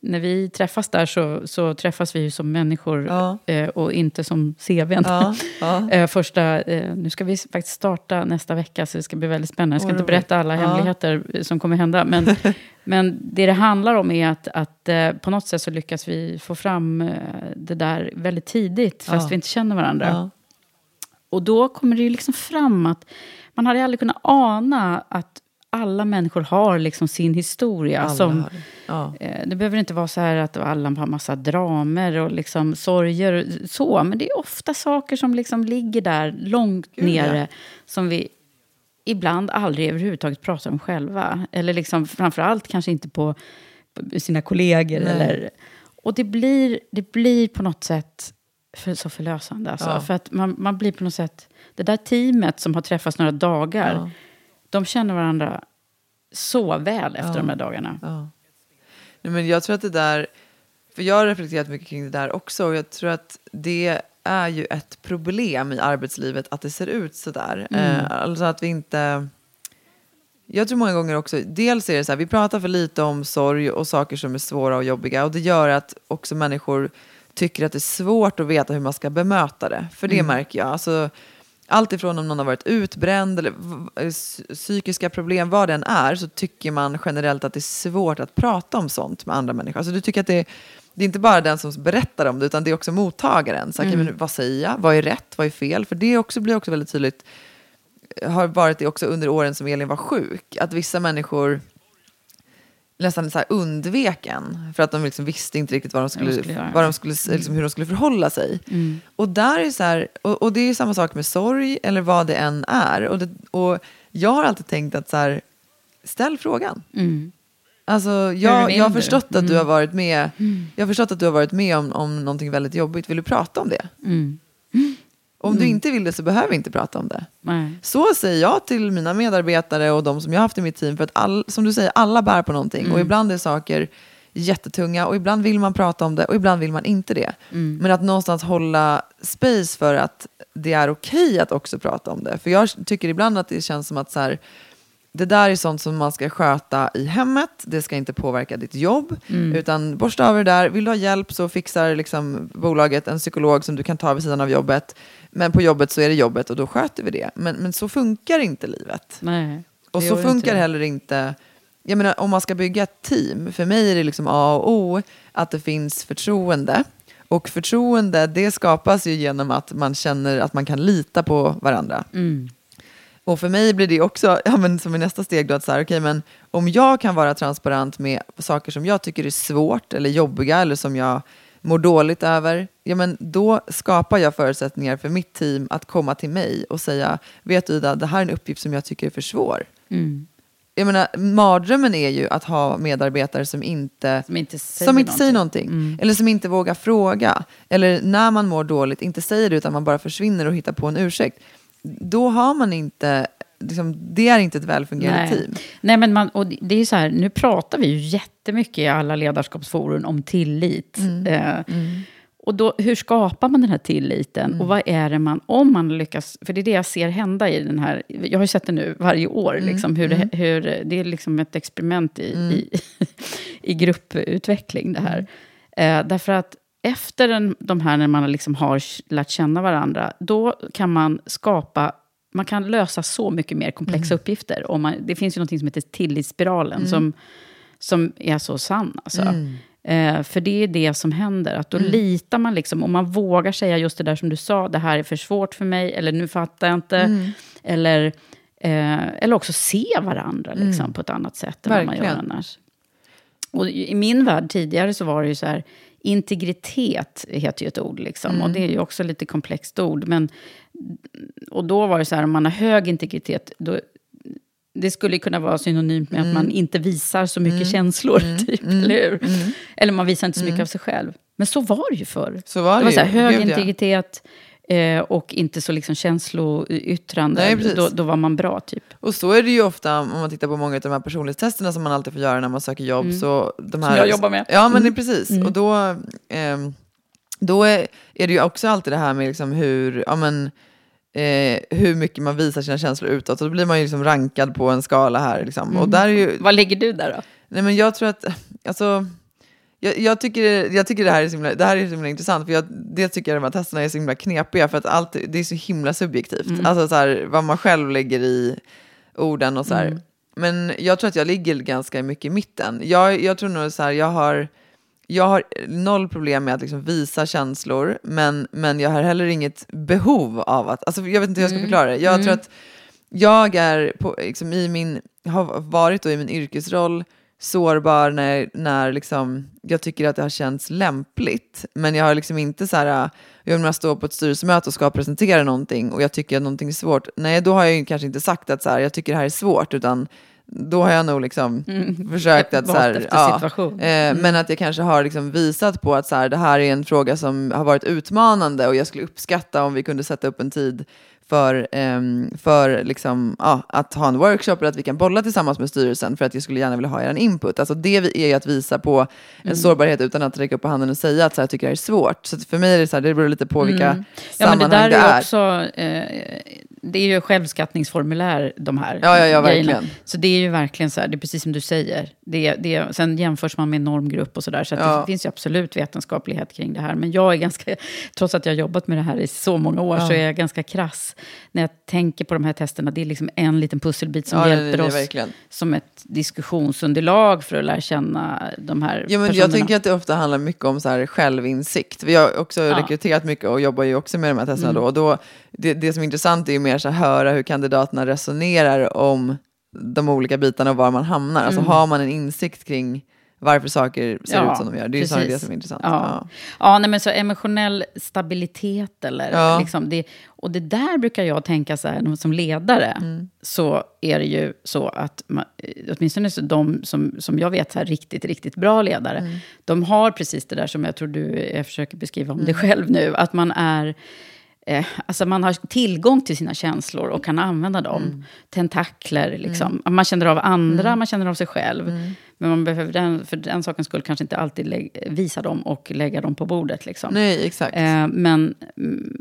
när vi träffas där så, så träffas vi ju som människor Ja. eh, och inte som CVn. Ja. Eh, första, eh, nu ska vi faktiskt starta nästa vecka, så det ska bli väldigt spännande. Jag ska inte berätta alla hemligheter eh, som kommer hända. Men, men det det handlar om är att, att eh, på något sätt så lyckas vi få fram eh, det där väldigt tidigt, fast vi inte känner varandra. Och då kommer det ju liksom fram att man hade aldrig kunnat ana att alla människor har liksom sin historia. Alla som. Ja. eh, det behöver inte vara så här att alla har massa dramer och liksom sorger. och Så, men det är ofta saker som liksom ligger där långt Gud, ja. nere. Som vi ibland aldrig överhuvudtaget pratar om själva. Eller liksom, framförallt kanske inte på, på sina kollegor. Nej. Eller, och det blir, det blir på något sätt för, så förlösande. Alltså. Ja. För att man, man blir på något sätt... Det där teamet som har träffats några dagar, Ja. De känner varandra så väl efter Ja. de här dagarna. Ja. Nej, men jag tror att det där, för jag har reflekterat mycket kring det där också, och jag tror att det är ju ett problem i arbetslivet att det ser ut så där. Eh, alltså att vi inte... Jag tror många gånger också, dels är det så här, vi pratar för lite om sorg och saker som är svåra och jobbiga och det gör att också människor tycker att det är svårt att veta hur man ska bemöta det. För det märker jag. Alltså, allt ifrån om någon har varit utbränd eller psy- psykiska problem, vad den är, så tycker man generellt att det är svårt att prata om sånt med andra människor. Alltså, du tycker att det är, det är inte bara den som berättar om det, utan det är också mottagaren. Så, här, okej, men vad säger jag? Vad är rätt? Vad är fel? För det också, blir också väldigt tydligt, har varit det också under åren som Elin var sjuk, att vissa människor nästan så här undvek en för att de liksom visste inte riktigt vad de skulle, skulle. Mm. vad de skulle, liksom, hur de skulle förhålla sig. Och, där är så här, och, och det är samma sak med sorg eller vad det än är. Och, det, och jag har alltid tänkt att så här, ställ frågan. Mm. Alltså, jag, jag har förstått att du Mm. har varit med, jag har förstått att du har varit med om, om någonting väldigt jobbigt. Vill du prata om det? Mm. Om du inte vill det så behöver vi inte prata om det. Nej. Så säger jag till mina medarbetare och de som jag har haft i mitt team. För att all, som du säger, alla bär på någonting. Mm. Och ibland är saker jättetunga och ibland vill man prata om det och ibland vill man inte det. Mm. Men att någonstans hålla space för att det är okej att också prata om det. För jag tycker ibland att det känns som att så här, det där är sånt som man ska sköta i hemmet. Det ska inte påverka ditt jobb. Mm. Utan borsta av det där. Vill du ha hjälp så fixar liksom bolaget en psykolog som du kan ta vid sidan av jobbet. Men på jobbet så är det jobbet och då sköter vi det. Men, men så funkar inte livet. Nej. Och så funkar inte heller inte... Jag menar, om man ska bygga ett team, för mig är det liksom A och O att det finns förtroende. Och förtroende, det skapas ju genom att man känner att man kan lita på varandra. Mm. Och för mig blir det också, ja, men som i nästa steg, då, att så här, okay, men om jag kan vara transparent med saker som jag tycker är svårt eller jobbiga eller som jag mår dåligt över, ja, men då skapar jag förutsättningar för mitt team att komma till mig och säga, vet du Ida, det här är en uppgift som jag tycker är för svår. Mm. Jag menar, mardrömmen är ju att ha medarbetare som inte Som inte säger som inte säger någonting. någonting. Eller som inte vågar fråga. Eller när man mår dåligt, inte säger det utan man bara försvinner och hittar på en ursäkt. Då har man inte, liksom, det är inte ett välfungerande Nej. team. Nej, men man, och det är så här, nu pratar vi ju jättemycket i alla ledarskapsforum om tillit. Mm. Eh, Och då, hur skapar man den här tilliten? Mm. Och vad är det man, om man lyckas, för det är det jag ser hända i den här, jag har ju sett det nu varje år, Mm. liksom, hur, det, hur det är liksom ett experiment i, i, i grupputveckling det här. Mm. Eh, därför att efter den, de här, när man liksom har lärt känna varandra, då kan man skapa man kan lösa så mycket mer komplexa Mm. uppgifter. Om man, det finns ju något som heter tillitsspiralen som, som är så sann. Alltså. Mm. Eh, för det är det som händer. Att då litar man liksom, och man vågar säga just det där som du sa, det här är för svårt för mig, eller nu fattar jag inte. Mm. Eller, eh, eller också se varandra liksom, på ett annat sätt än vad man gör Mm. Verkligen. annars. Och i min värld tidigare så var det ju så här, integritet heter ju ett ord liksom. Mm. Och det är ju också lite komplext ord. Men, och då var det så här, om man har hög integritet, då, det skulle kunna vara synonymt med att Mm. man inte visar så mycket känslor, typ, eller hur? Mm. Eller man visar inte så mycket av sig själv. Men så var det ju förr. Så var det det var så här, hög Gud, ja. integritet eh, och inte så liksom känsloyttrande. Nej, då, då var man bra, typ. Och så är det ju ofta om man tittar på många av de här personlighetstesterna som man alltid får göra när man söker jobb. Så de här, Mm. jag jobbar med. Mm. Ja, men är precis. Och då, ehm, då är, är det ju också alltid det här med liksom hur, ja men, eh, hur mycket man visar sina känslor utåt. Och då blir man ju liksom rankad på en skala här. Liksom. Och där är ju, Vad ligger du där då? nej men jag tror att, alltså, jag, jag, tycker, jag tycker det här är så himla, det här är så himla intressant. För jag, det tycker jag de här testerna är så himla knepiga. För att allt, det är så himla subjektivt. Alltså så här, vad man själv lägger i orden och så här. Men jag tror att jag ligger ganska mycket i mitten. Jag, jag tror nog så här, jag har, jag har noll problem med att liksom visa känslor, men, men jag har heller inget behov av att, alltså jag vet inte hur jag ska förklara det. Jag tror att jag är på, liksom, i min, har varit då i min yrkesroll sårbar när, när liksom, jag tycker att det har känts lämpligt. Men jag har liksom inte så här, jag menar stå på ett styrelsemöte och ska presentera någonting och jag tycker att någonting är svårt. Nej, då har jag ju kanske inte sagt att så här, jag tycker det här är svårt, utan då har jag nog liksom försökt att så här, Mm. situation. eh, men att jag kanske har liksom visat på att så här, det här är en fråga som har varit utmanande och jag skulle uppskatta om vi kunde sätta upp en tid för, ehm, för liksom, ja, att ha en workshop eller att vi kan bolla tillsammans med styrelsen för att jag skulle gärna vilja ha er input. Alltså det är ju att visa på en sårbarhet utan att räcka upp på handen och säga att så här, jag tycker det här är svårt. Så för mig är det så här, det beror lite på vilka Ja, men det sammanhang där det är är. också, eh, det är ju självskattningsformulär de här Ja, ja, ja, grejerna. verkligen. Så det är ju verkligen så här, det är precis som du säger. Det, det, sen jämförs man med normgrupp och sådär, så, att Ja. det finns ju absolut vetenskaplighet kring det här. Men jag är ganska, trots att jag har jobbat med det här i så många år, så är jag ganska krass när jag tänker på de här testerna. Det är liksom en liten pusselbit som hjälper oss verkligen. som ett diskussionsunderlag för att lära känna de här Ja, men personerna. jag tänker att det ofta handlar mycket om så här självinsikt. Vi har också rekryterat mycket och jobbar ju också med de här testerna Mm. då. Och då det, det som är intressant är ju mer så höra hur kandidaterna resonerar om de olika bitarna och var man hamnar. Alltså har man en insikt kring varför saker ser Mm. Ja, ut som de gör. Det är ju snarare det som är intressant. Ja. Ja. Ja. nej, men så emotionell stabilitet eller Ja. liksom det. Och det där brukar jag tänka så här, som ledare, Mm. så är det ju så att, man, eh, åtminstone så de som, som jag vet, så här, riktigt, riktigt bra ledare, Mm. de har precis det där som jag tror du jag försöker beskriva om dig Mm. själv nu, att man är Eh, alltså man har tillgång till sina känslor och kan använda dem. Mm. Tentakler, liksom. Man känner av andra, man känner av sig själv. Men man behöver den, för den sakens skull kanske inte alltid visa dem och lägga dem på bordet. Liksom. Nej, exakt. Eh, men,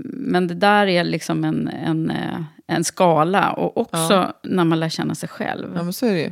men det där är liksom en, en, eh, en skala. Och också när man lär känna sig själv. Ja, men så är det ju.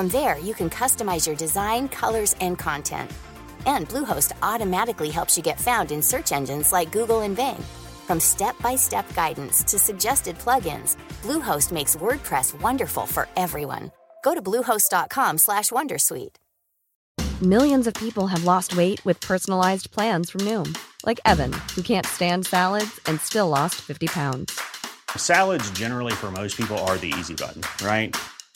From there, you can customize your design, colors, and content. And Bluehost automatically helps you get found in search engines like Google and Bing. From step-by-step guidance to suggested plugins, Bluehost makes WordPress wonderful for everyone. Go to bluehost.com/wondersuite. Millions of people have lost weight with personalized plans from Noom, like Evan, who can't stand salads and still lost 50 pounds. Salads, generally, for most people, are the easy button, right?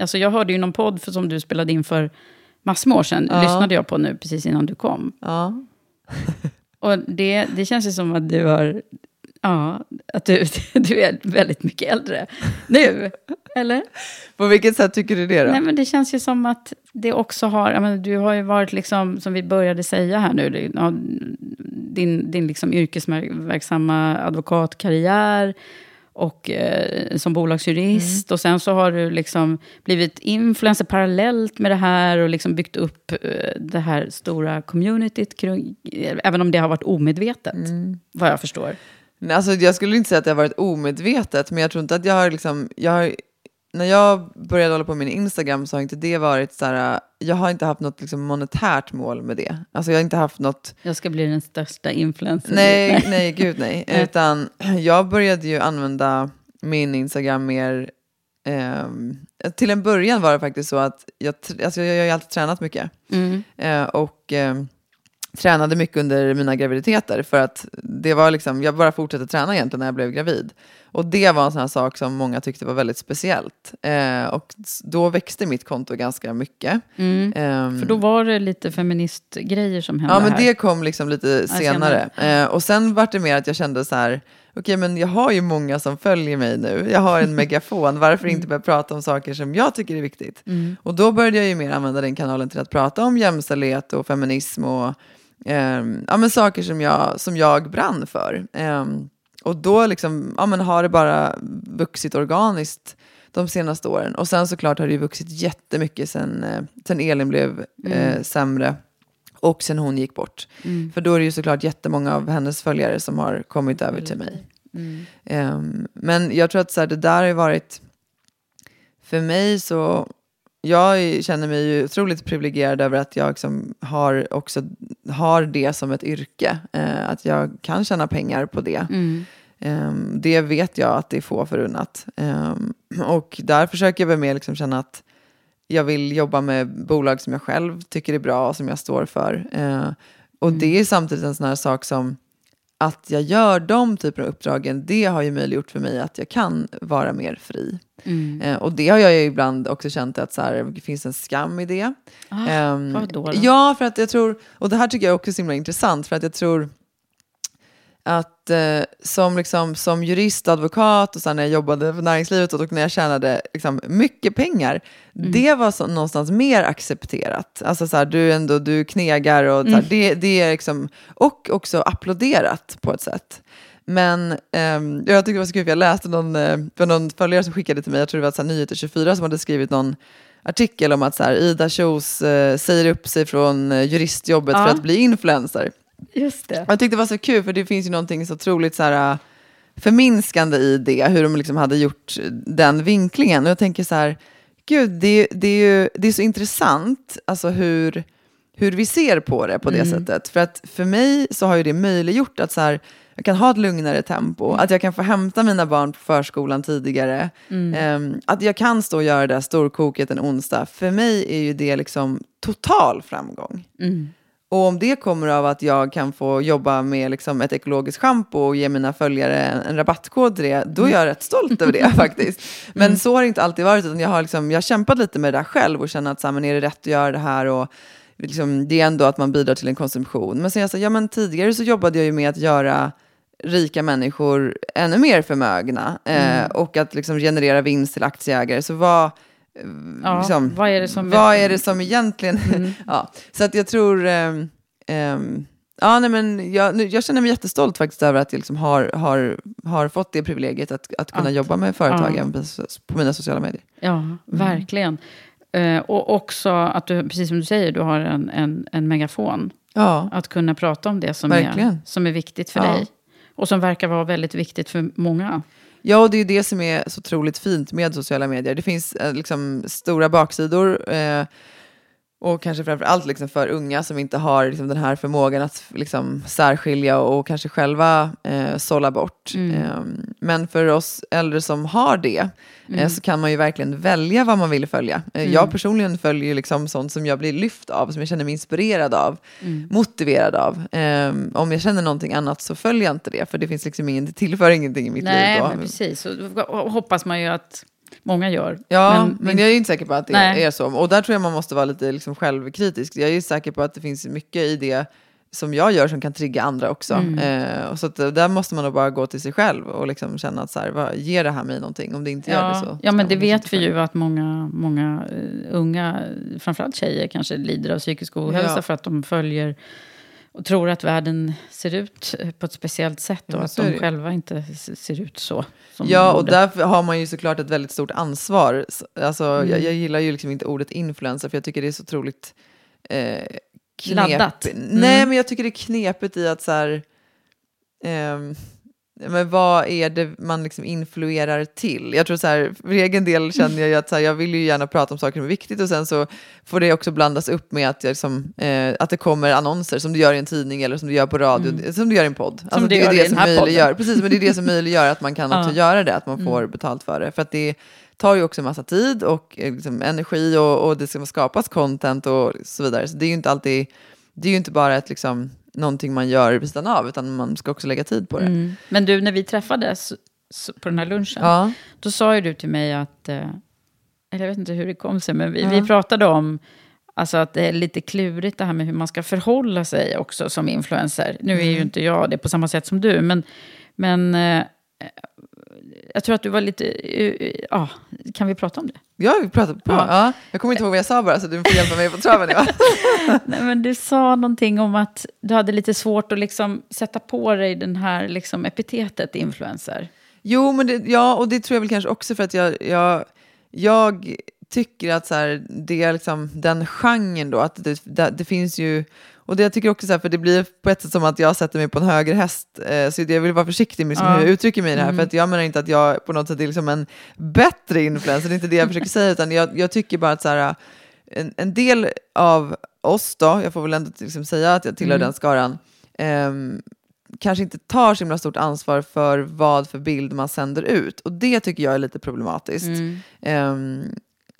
Alltså jag hörde ju någon podd för, som du spelade in för massor med år sedan. Ja. Lyssnade jag på nu precis innan du kom. Ja. Och det, det känns ju som att du har... Ja, att du, du är väldigt mycket äldre nu. Eller? På vilket sätt tycker du det då? Nej, men det känns ju som att det också har... Menar, du har ju varit, liksom, som vi började säga här nu, din, din liksom yrkesverksamma advokatkarriär och eh, som bolagsjurist. Och sen så har du liksom blivit influencer parallellt med det här och liksom byggt upp eh, det här stora communityt, kring, även om det har varit omedvetet, vad jag förstår. Nej, Alltså, jag skulle inte säga att det har varit omedvetet, men jag tror inte att jag har liksom, jag har, när jag började hålla på med min Instagram så har inte det varit så här, jag har inte haft något liksom monetärt mål med det. Alltså jag har inte haft något, Jag ska bli den största influencern. nej, nej, gud nej. Utan jag började ju använda min Instagram mer, ehm, till en början var det faktiskt så att jag, alltså jag, jag har ju alltid tränat mycket. Mm. Eh, och eh, tränade mycket under mina graviditeter för att det var liksom, jag bara fortsatte träna egentligen när jag blev gravid. Och det var en sån här sak som många tyckte var väldigt speciellt. Eh, och då växte mitt konto ganska mycket. Mm. Ehm, För då var det lite feministgrejer som hände Ja, men här. det kom liksom lite senare. senare. Eh, och sen var det mer att jag kände så här, okej men jag har ju många som följer mig nu. Jag har en megafon, varför inte börja prata om saker som jag tycker är viktigt? Och då började jag ju mer använda den kanalen till att prata om jämställdhet och feminism och ehm, ja, men saker som jag, som jag brann för. Och då liksom, ja, men har det bara vuxit organiskt de senaste åren. Och sen såklart har det ju vuxit jättemycket sen, eh, sen Elin blev eh, sämre. Och sen hon gick bort. För då är det ju såklart jättemånga av hennes följare som har kommit över till mig. Ehm, men jag tror att så här, det där har ju varit, för mig så, jag känner mig ju otroligt privilegierad över att jag liksom har, också, har det som ett yrke. Eh, att jag kan tjäna pengar på det. Ehm, det vet jag att det är få förunnat. Ehm, och där försöker jag väl mer liksom känna att jag vill jobba med bolag som jag själv tycker är bra och som jag står för. Eh, och det är samtidigt en sån här sak som att jag gör de typer av uppdragen, det har ju möjliggjort för mig att jag kan vara mer fri. Eh, och det har jag ju ibland också känt att så här, det finns en skam i det. Ah, vad då då? Ja, för att jag tror, och det här tycker jag också är så himla intressant, för att jag tror att eh, som, liksom, som jurist, advokat och sen när jag jobbade för näringslivet och när jag tjänade liksom, mycket pengar, det var så, någonstans mer accepterat. Alltså så här, du, ändå, du knegar och så här, det, det är liksom, och också applåderat på ett sätt. Men ehm, jag tycker det var så kul, för jag läste någon, eh, för någon följare som skickade till mig, jag tror det var så här, Nyheter 24 som hade skrivit någon artikel om att så här, Ida Kjos eh, säger upp sig från eh, juristjobbet för Ja. att bli influencer. Just det. Jag tyckte det var så kul för det finns ju någonting så otroligt så här, äh, förminskande i det, hur de liksom hade gjort den vinklingen. Och jag tänker så här, gud, det, det, är ju det är så intressant alltså hur, hur vi ser på det på det sättet. För att för mig så har ju det möjliggjort att så här, jag kan ha ett lugnare tempo, att jag kan få hämta mina barn på förskolan tidigare, Ehm, att jag kan stå och göra det där storkoket en onsdag. För mig är ju det liksom total framgång. Och om det kommer av att jag kan få jobba med liksom ett ekologiskt schampo och ge mina följare en, en rabattkod till det, då är jag rätt stolt över det faktiskt. Men så har det inte alltid varit, utan jag har, liksom, jag har kämpat lite med det där själv och känner att så här, men är det rätt att göra det här? Och, liksom, det är ändå att man bidrar till en konsumtion. Men sen jag sa, ja men tidigare så jobbade jag ju med att göra rika människor ännu mer förmögna eh, och att liksom generera vinst till aktieägare. Så vad, Ja, liksom, vad är det som... vad är det som egentligen... ja, så att jag tror... ehm, ehm, ja, nej, men jag, jag känner mig jättestolt faktiskt över att jag liksom har, har, har fått det privilegiet att, att kunna Att- jobba med företag ja. på, på mina sociala medier. Ja, verkligen. Eh, och också att du, precis som du säger, du har en, en, en megafon. Ja. Att kunna prata om det som, är, som är viktigt för dig. Och som verkar vara väldigt viktigt för många. Ja, och det är ju det som är så otroligt fint med sociala medier. Det finns eh, liksom stora baksidor. Eh, och kanske framför allt liksom för unga som inte har liksom den här förmågan att liksom särskilja och kanske själva eh, sålla bort. Mm. Eh, men för oss äldre som har det eh, Mm. så kan man ju verkligen välja vad man vill följa. Eh, Mm. Jag personligen följer liksom sånt som jag blir lyft av, som jag känner mig inspirerad av, Mm. motiverad av. Eh, om jag känner någonting annat så följer jag inte det, för det finns liksom ingen, det tillför ingenting i mitt Nej, liv då. men precis. Och då hoppas man ju att många gör. Ja, men, jag är inte säker på att det Nej. är så. Och där tror jag man måste vara lite liksom självkritisk. Jag är säker på att det finns mycket i det som jag gör som kan trigga andra också. Mm. Eh, och så att, eh, där måste man nog bara gå till sig själv och liksom känna att så här, vad, ger det här mig någonting? Om det inte gör det Ja, så. ja, men det vet vi ju att många, många eh, unga, framförallt tjejer, kanske lider av psykisk ohälsa Ja. för att de följer och tror att världen ser ut eh, på ett speciellt sätt Ja, och men att de själva inte ser ut så. Ja, och därför har man ju såklart ett väldigt stort ansvar. Alltså, Mm. jag, jag gillar ju liksom inte ordet influencer, för jag tycker det är så otroligt eh, knep... Laddat. Nej, Mm. men jag tycker det är knepigt i att så här... ehm, men vad är det man liksom influerar till? Jag tror så här, för egen del känner jag att så här, jag vill ju gärna prata om saker som är viktigt och sen så får det också blandas upp med att, jag liksom, eh, att det kommer annonser som du gör i en tidning eller som du gör på radio, Mm. som du gör i en podd. Alltså, du det är det som möjliggör, podden. precis, men det är det som möjliggör att man kan också göra det, att man får Mm. betalt för det. För att det tar ju också massa tid och eh, liksom, energi och, och det ska skapas content och så vidare. Så det är ju inte alltid, det är ju inte bara ett liksom, någonting man gör vid sidan av, utan man ska också lägga tid på det. Mm. Men du, när vi träffades på den här lunchen, Ja. då sa ju du till mig att, eh, eller jag vet inte hur det kom sig, men vi, Ja. vi pratade om alltså att det är lite klurigt det här med hur man ska förhålla sig också som influencer. Nu är ju Mm. inte jag det på samma sätt som du, men, men eh, jag tror att du var lite, eh, ja, kan vi prata om det? Ja, vi pratade på. Ja. Ja. Jag kommer inte ihåg vad jag sa bara, så du får hjälpa mig på traven. Ja. Nej, men du sa någonting om att du hade lite svårt att liksom sätta på dig den här liksom epitetet influencer. Jo, men det, ja, och det tror jag väl kanske också för att jag, jag, jag tycker att så här, det är liksom den genren då, att det, det, det finns ju, och det jag tycker också så här, för det blir på ett sätt som att jag sätter mig på en höger häst, eh, så jag vill vara försiktig med liksom Ja. hur jag uttrycker mig i det här, Mm. för att jag menar inte att jag på något sätt är liksom en bättre influencer, det är inte det jag försöker säga, utan jag, jag tycker bara att så här, en, en del av oss då, jag får väl ändå liksom säga att jag tillhör Mm. den skaran, ehm, kanske inte tar så himla stort ansvar för vad för bild man sänder ut. Och det tycker jag är lite problematiskt. Mm. Ehm,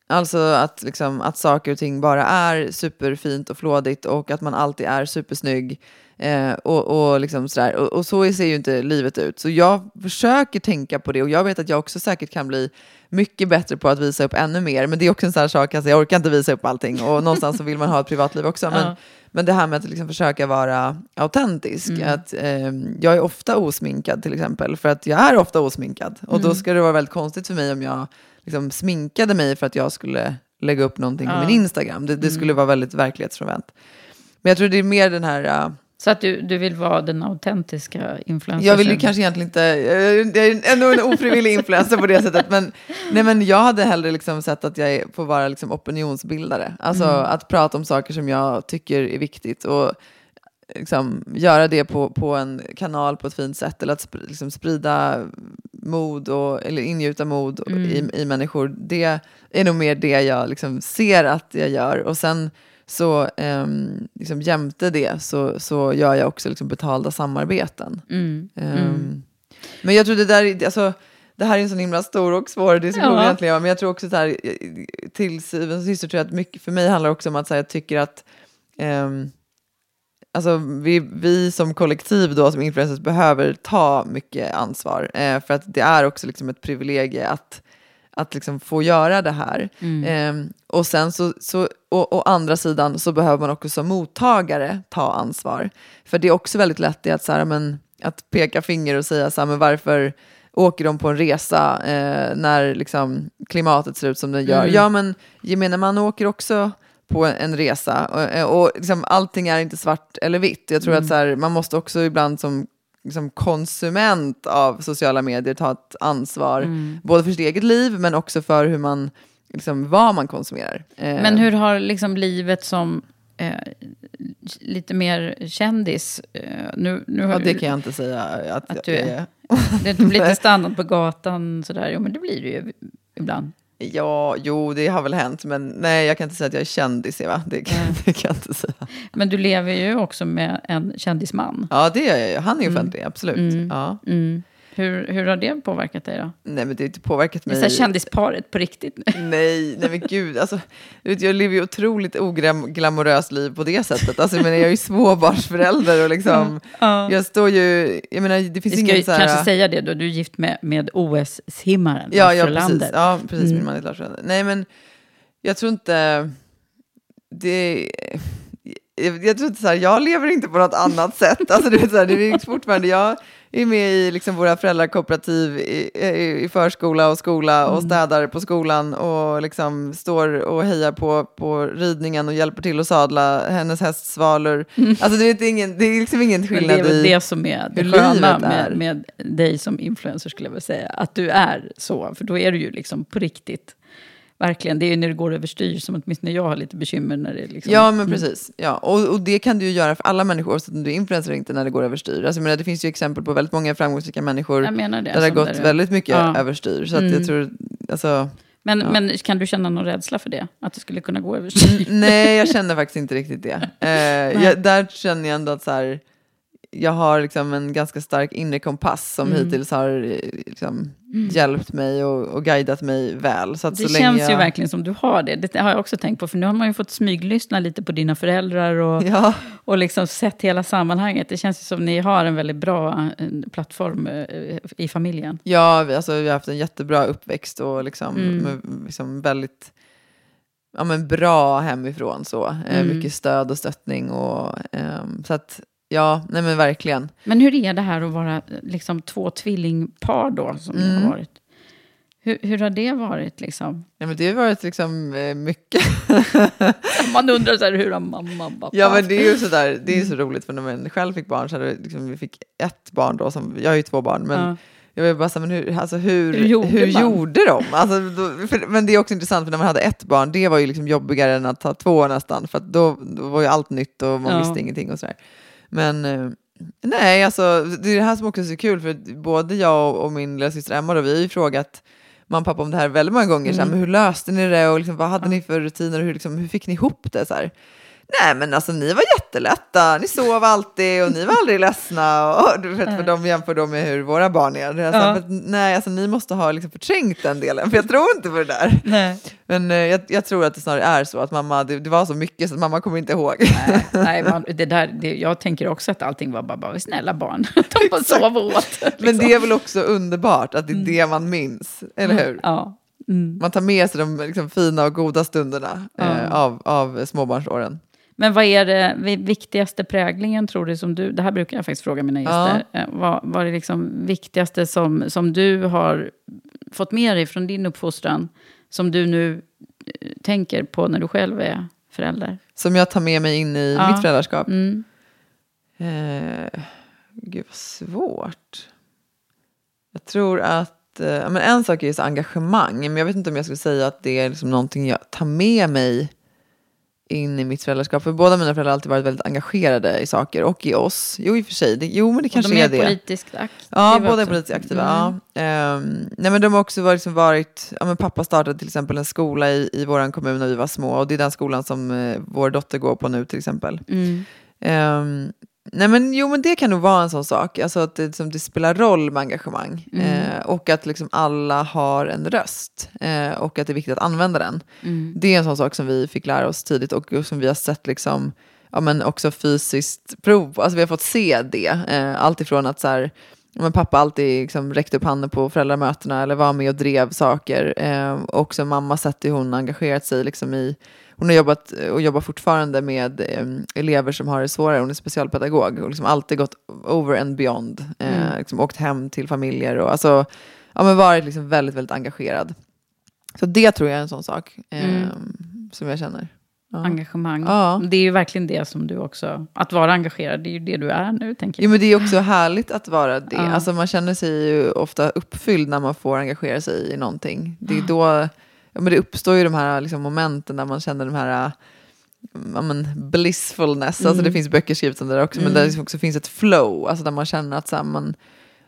alltså att, liksom, att saker och ting bara är superfint och flådigt och att man alltid är supersnygg. Eh, och, och, liksom sådär. Och, och så ser ju inte livet ut. Så jag försöker tänka på det och jag vet att jag också säkert kan bli mycket bättre på att visa upp ännu mer. Men det är också en sån här sak, alltså jag orkar inte visa upp allting och någonstans så vill man ha ett privatliv också. Men, Ja. men det här med att liksom försöka vara autentisk. Mm. Att, ehm, jag är ofta osminkad till exempel, för att jag är ofta osminkad. Och då Mm. ska det vara väldigt konstigt för mig om jag liksom sminkade mig för att jag skulle lägga upp någonting på min Instagram. Det, det Mm. skulle vara väldigt verklighetsfrånvänt. Men jag tror det är mer den här... äh, Så att du, du vill vara den autentiska influencern? jag vill ju kanske egentligen inte, jag är ändå en ofrivillig influencer på det sättet, men, nej, men jag hade hellre liksom sett att jag får vara liksom opinionsbildare. Alltså Mm. att prata om saker som jag tycker är viktigt och liksom, göra det på, på en kanal på ett fint sätt eller att sp liksom, sprida mod och, eller ingjuta mod Mm. i, i människor. Det är nog mer det jag liksom ser att jag gör. Och sen så um, liksom, jämte det så, så gör jag också liksom, betalda samarbeten. Mm. Mm. Men jag tror det där, är- alltså, det här är en så himla stor och svår diskussion Ja. egentligen. Men jag tror också så här, till syvende och sist tror jag att mycket för mig handlar också om att här, jag tycker att ehm, alltså, vi, vi som kollektiv då, som influencers, behöver ta mycket ansvar. Eh, för att det är också liksom ett privilegie att, att liksom få göra det här. Mm. Ehm, och sen så, så och, å andra sidan så behöver man också som mottagare ta ansvar. För det är också väldigt lätt att, så här, men, att peka finger och säga så här, men varför åker de på en resa eh, när liksom, klimatet ser ut som det gör? Mm. Ja, men gemene man åker också på en, resa och, och liksom, allting är inte svart eller vitt. Jag tror Mm. att så här, man måste också ibland som liksom, konsument av sociala medier ta ett ansvar, Mm. både för sitt eget liv men också för hur man liksom, vad man konsumerar. Eh, Men hur har liksom livet som eh, lite mer kändis... Eh, nu, nu har Ja, det du- kan jag inte säga att, att du jag är. Det blir lite stannat på gatan sådär. Jo, men det blir det ju ibland. Ja, jo, det har väl hänt, men nej, jag kan inte säga att jag är kändis, Eva. Det kan, det kan jag inte säga. Men du lever ju också med en kändisman. Ja, det är jag ju. Han är ju offentlig, absolut. Ja. Mm. Hur, hur har det påverkat dig då? Nej, men det har inte påverkat Det är mig. så här kändisparet på riktigt nu. Nej, nej men gud. Alltså, jag lever ju otroligt oglamoröst liv på det sättet. Alltså, jag, menar, jag är ju småbarnsförälder och liksom, Ja. jag står ju, jag menar, det finns ingen så här... kanske säga det då, du är gift med, med OS-simmaren Ja, ja precis. Ja, precis. Mm. Min man är Lars Frölander. Nej, men jag tror inte... Det... Jag, tror inte så här, jag lever inte på något annat sätt. Alltså, du vet, så här, det är fortfarande, jag är med i liksom våra föräldrakooperativ i, i, i förskola och skola och Mm. städar på skolan och liksom står och hejar på, på ridningen och hjälper till att sadla hennes hästsvalor. Alltså du vet, det är, ingen, det är liksom ingen Mm. Skillnad det är i det som är det sköna med, med dig som influencer skulle jag vilja säga. Att du är så, för då är du ju liksom på riktigt. Verkligen, det är när det går överstyr som åtminstone jag har lite bekymmer när det liksom... Ja, men precis. Ja. Och, och det kan du ju göra för alla människor, oavsett om du är influencer eller inte, när det går överstyr. Alltså, menar, det finns ju exempel på väldigt många framgångsrika människor det, där det har gått det- väldigt mycket Ja. överstyr. Så Mm. jag tror, alltså, Men, Ja. men kan du känna någon rädsla för det? Att det skulle kunna gå överstyr? nej, jag känner faktiskt inte riktigt det. Eh, jag, där känner jag ändå att så här, jag har liksom en ganska stark inre kompass som Mm. hittills har eh, liksom, hjälpt mig och, och guidat mig väl. Så att Det så länge känns jag... ju verkligen som du har det. Det har jag också tänkt på. För nu har man ju fått smyglyssna lite på dina föräldrar och, Ja. och liksom sett hela sammanhanget. Det känns ju som ni har en väldigt bra eh, plattform eh, i familjen. Ja, vi, alltså, vi har haft en jättebra uppväxt och liksom, Mm. med, liksom väldigt ja, men bra hemifrån. Så. Mm. mycket stöd och stöttning. Och, ehm, så att, ja, nej men verkligen. Men hur är det här att vara liksom två tvillingpar då, som Mm. har varit? Hur, hur har det varit liksom? Ja, men det har varit liksom eh, mycket. Man undrar så här, hur har mamma pappa ja, men det är ju sådär, det är så roligt för när man själv fick barn så hade liksom, vi fick ett barn då, som, jag har ju två barn, men Ja. jag var bara så här, men hur, alltså, hur, Hur gjorde hur gjorde de? Alltså, då, för, men det är också intressant, för när man hade ett barn, det var ju liksom jobbigare än att ha två nästan, för då, då var ju allt nytt och man Ja. visste ingenting och sådär. Men eh, nej, alltså, det är det här som också är så kul, för både jag och, och min lilla syster Emma, då, vi har ju frågat mamma och pappa om det här väldigt många gånger, så här, Mm. men hur löste ni det och liksom, vad hade ni för rutiner och hur, liksom, hur fick ni ihop det? Så här? Nej men alltså ni var jättelätta, ni sov alltid och ni var aldrig ledsna. Och, du vet, för de jämför då med hur våra barn är. Det är Ja. att, nej, alltså ni måste ha liksom förträngt den delen, för jag tror inte på det där. Nej. Men eh, jag, jag tror att det snarare är så att mamma, det, det var så mycket så att mamma kommer inte ihåg. Nej, nej man, det där, det, jag tänker också att allting var bara, bara snälla barn. De bara sov och åt. Men liksom. det är väl också underbart att det är det man minns, eller hur? Ja. Mm. Man tar med sig de liksom, fina och goda stunderna eh, av, av småbarnsåren. Men vad är det vi- viktigaste präglingen tror du som du, det här brukar jag faktiskt fråga mina gäster, Eh, vad, vad är det liksom viktigaste som, som du har fått med dig från din uppfostran, som du nu eh, tänker på när du själv är förälder? Som jag tar med mig in i Ja. mitt föräldraskap. Mm. Eh, gud vad svårt. Jag tror att, eh, ja, men en sak är ju så engagemang, men jag vet inte om jag skulle säga att det är liksom någonting jag tar med mig in i mitt föräldraskap. För båda mina föräldrar har alltid varit väldigt engagerade i saker och i oss. Jo, i och för sig. Det, jo, men det kanske de är, är det. politiskt aktiva Ja, båda är också. politiskt aktiva. Mm. Ja. Ehm, nej, men de har också varit, liksom varit ja, men pappa startade till exempel en skola i, i vår kommun när vi var små och det är den skolan som eh, vår dotter går på nu till exempel. Mm. Ehm, nej men jo men det kan nog vara en sån sak, alltså att det, liksom, det spelar roll med engagemang. Mm. Eh, och att liksom alla har en röst eh, och att det är viktigt att använda den. Mm. Det är en sån sak som vi fick lära oss tidigt och som vi har sett liksom, ja, men också fysiskt prov. Alltså vi har fått se det. Eh, allt ifrån att så här, men pappa alltid liksom räckte upp handen på föräldramötena eller var med och drev saker. Eh, och också mamma sett hur hon engagerat sig liksom i hon har jobbat och jobbar fortfarande med eh, elever som har det svårare. Hon är specialpedagog och liksom alltid gått over and beyond. Eh, Mm. liksom åkt hem till familjer och alltså, ja, men varit liksom väldigt, väldigt engagerad. Så det tror jag är en sån sak eh, Mm. som jag känner. Ja. Engagemang. Ja. Det är ju verkligen det som du också, att vara engagerad, det är ju det du är nu, tänker Jo, jag. men det är också härligt att vara det. Ja. Alltså, man känner sig ju ofta uppfylld när man får engagera sig i någonting. Det är då, ja, men det uppstår ju de här liksom, momenten där man känner de här ja, men, blissfulness. Alltså det finns böcker skrivna där också, men där det också finns ett flow. Alltså där man känner att så här, man,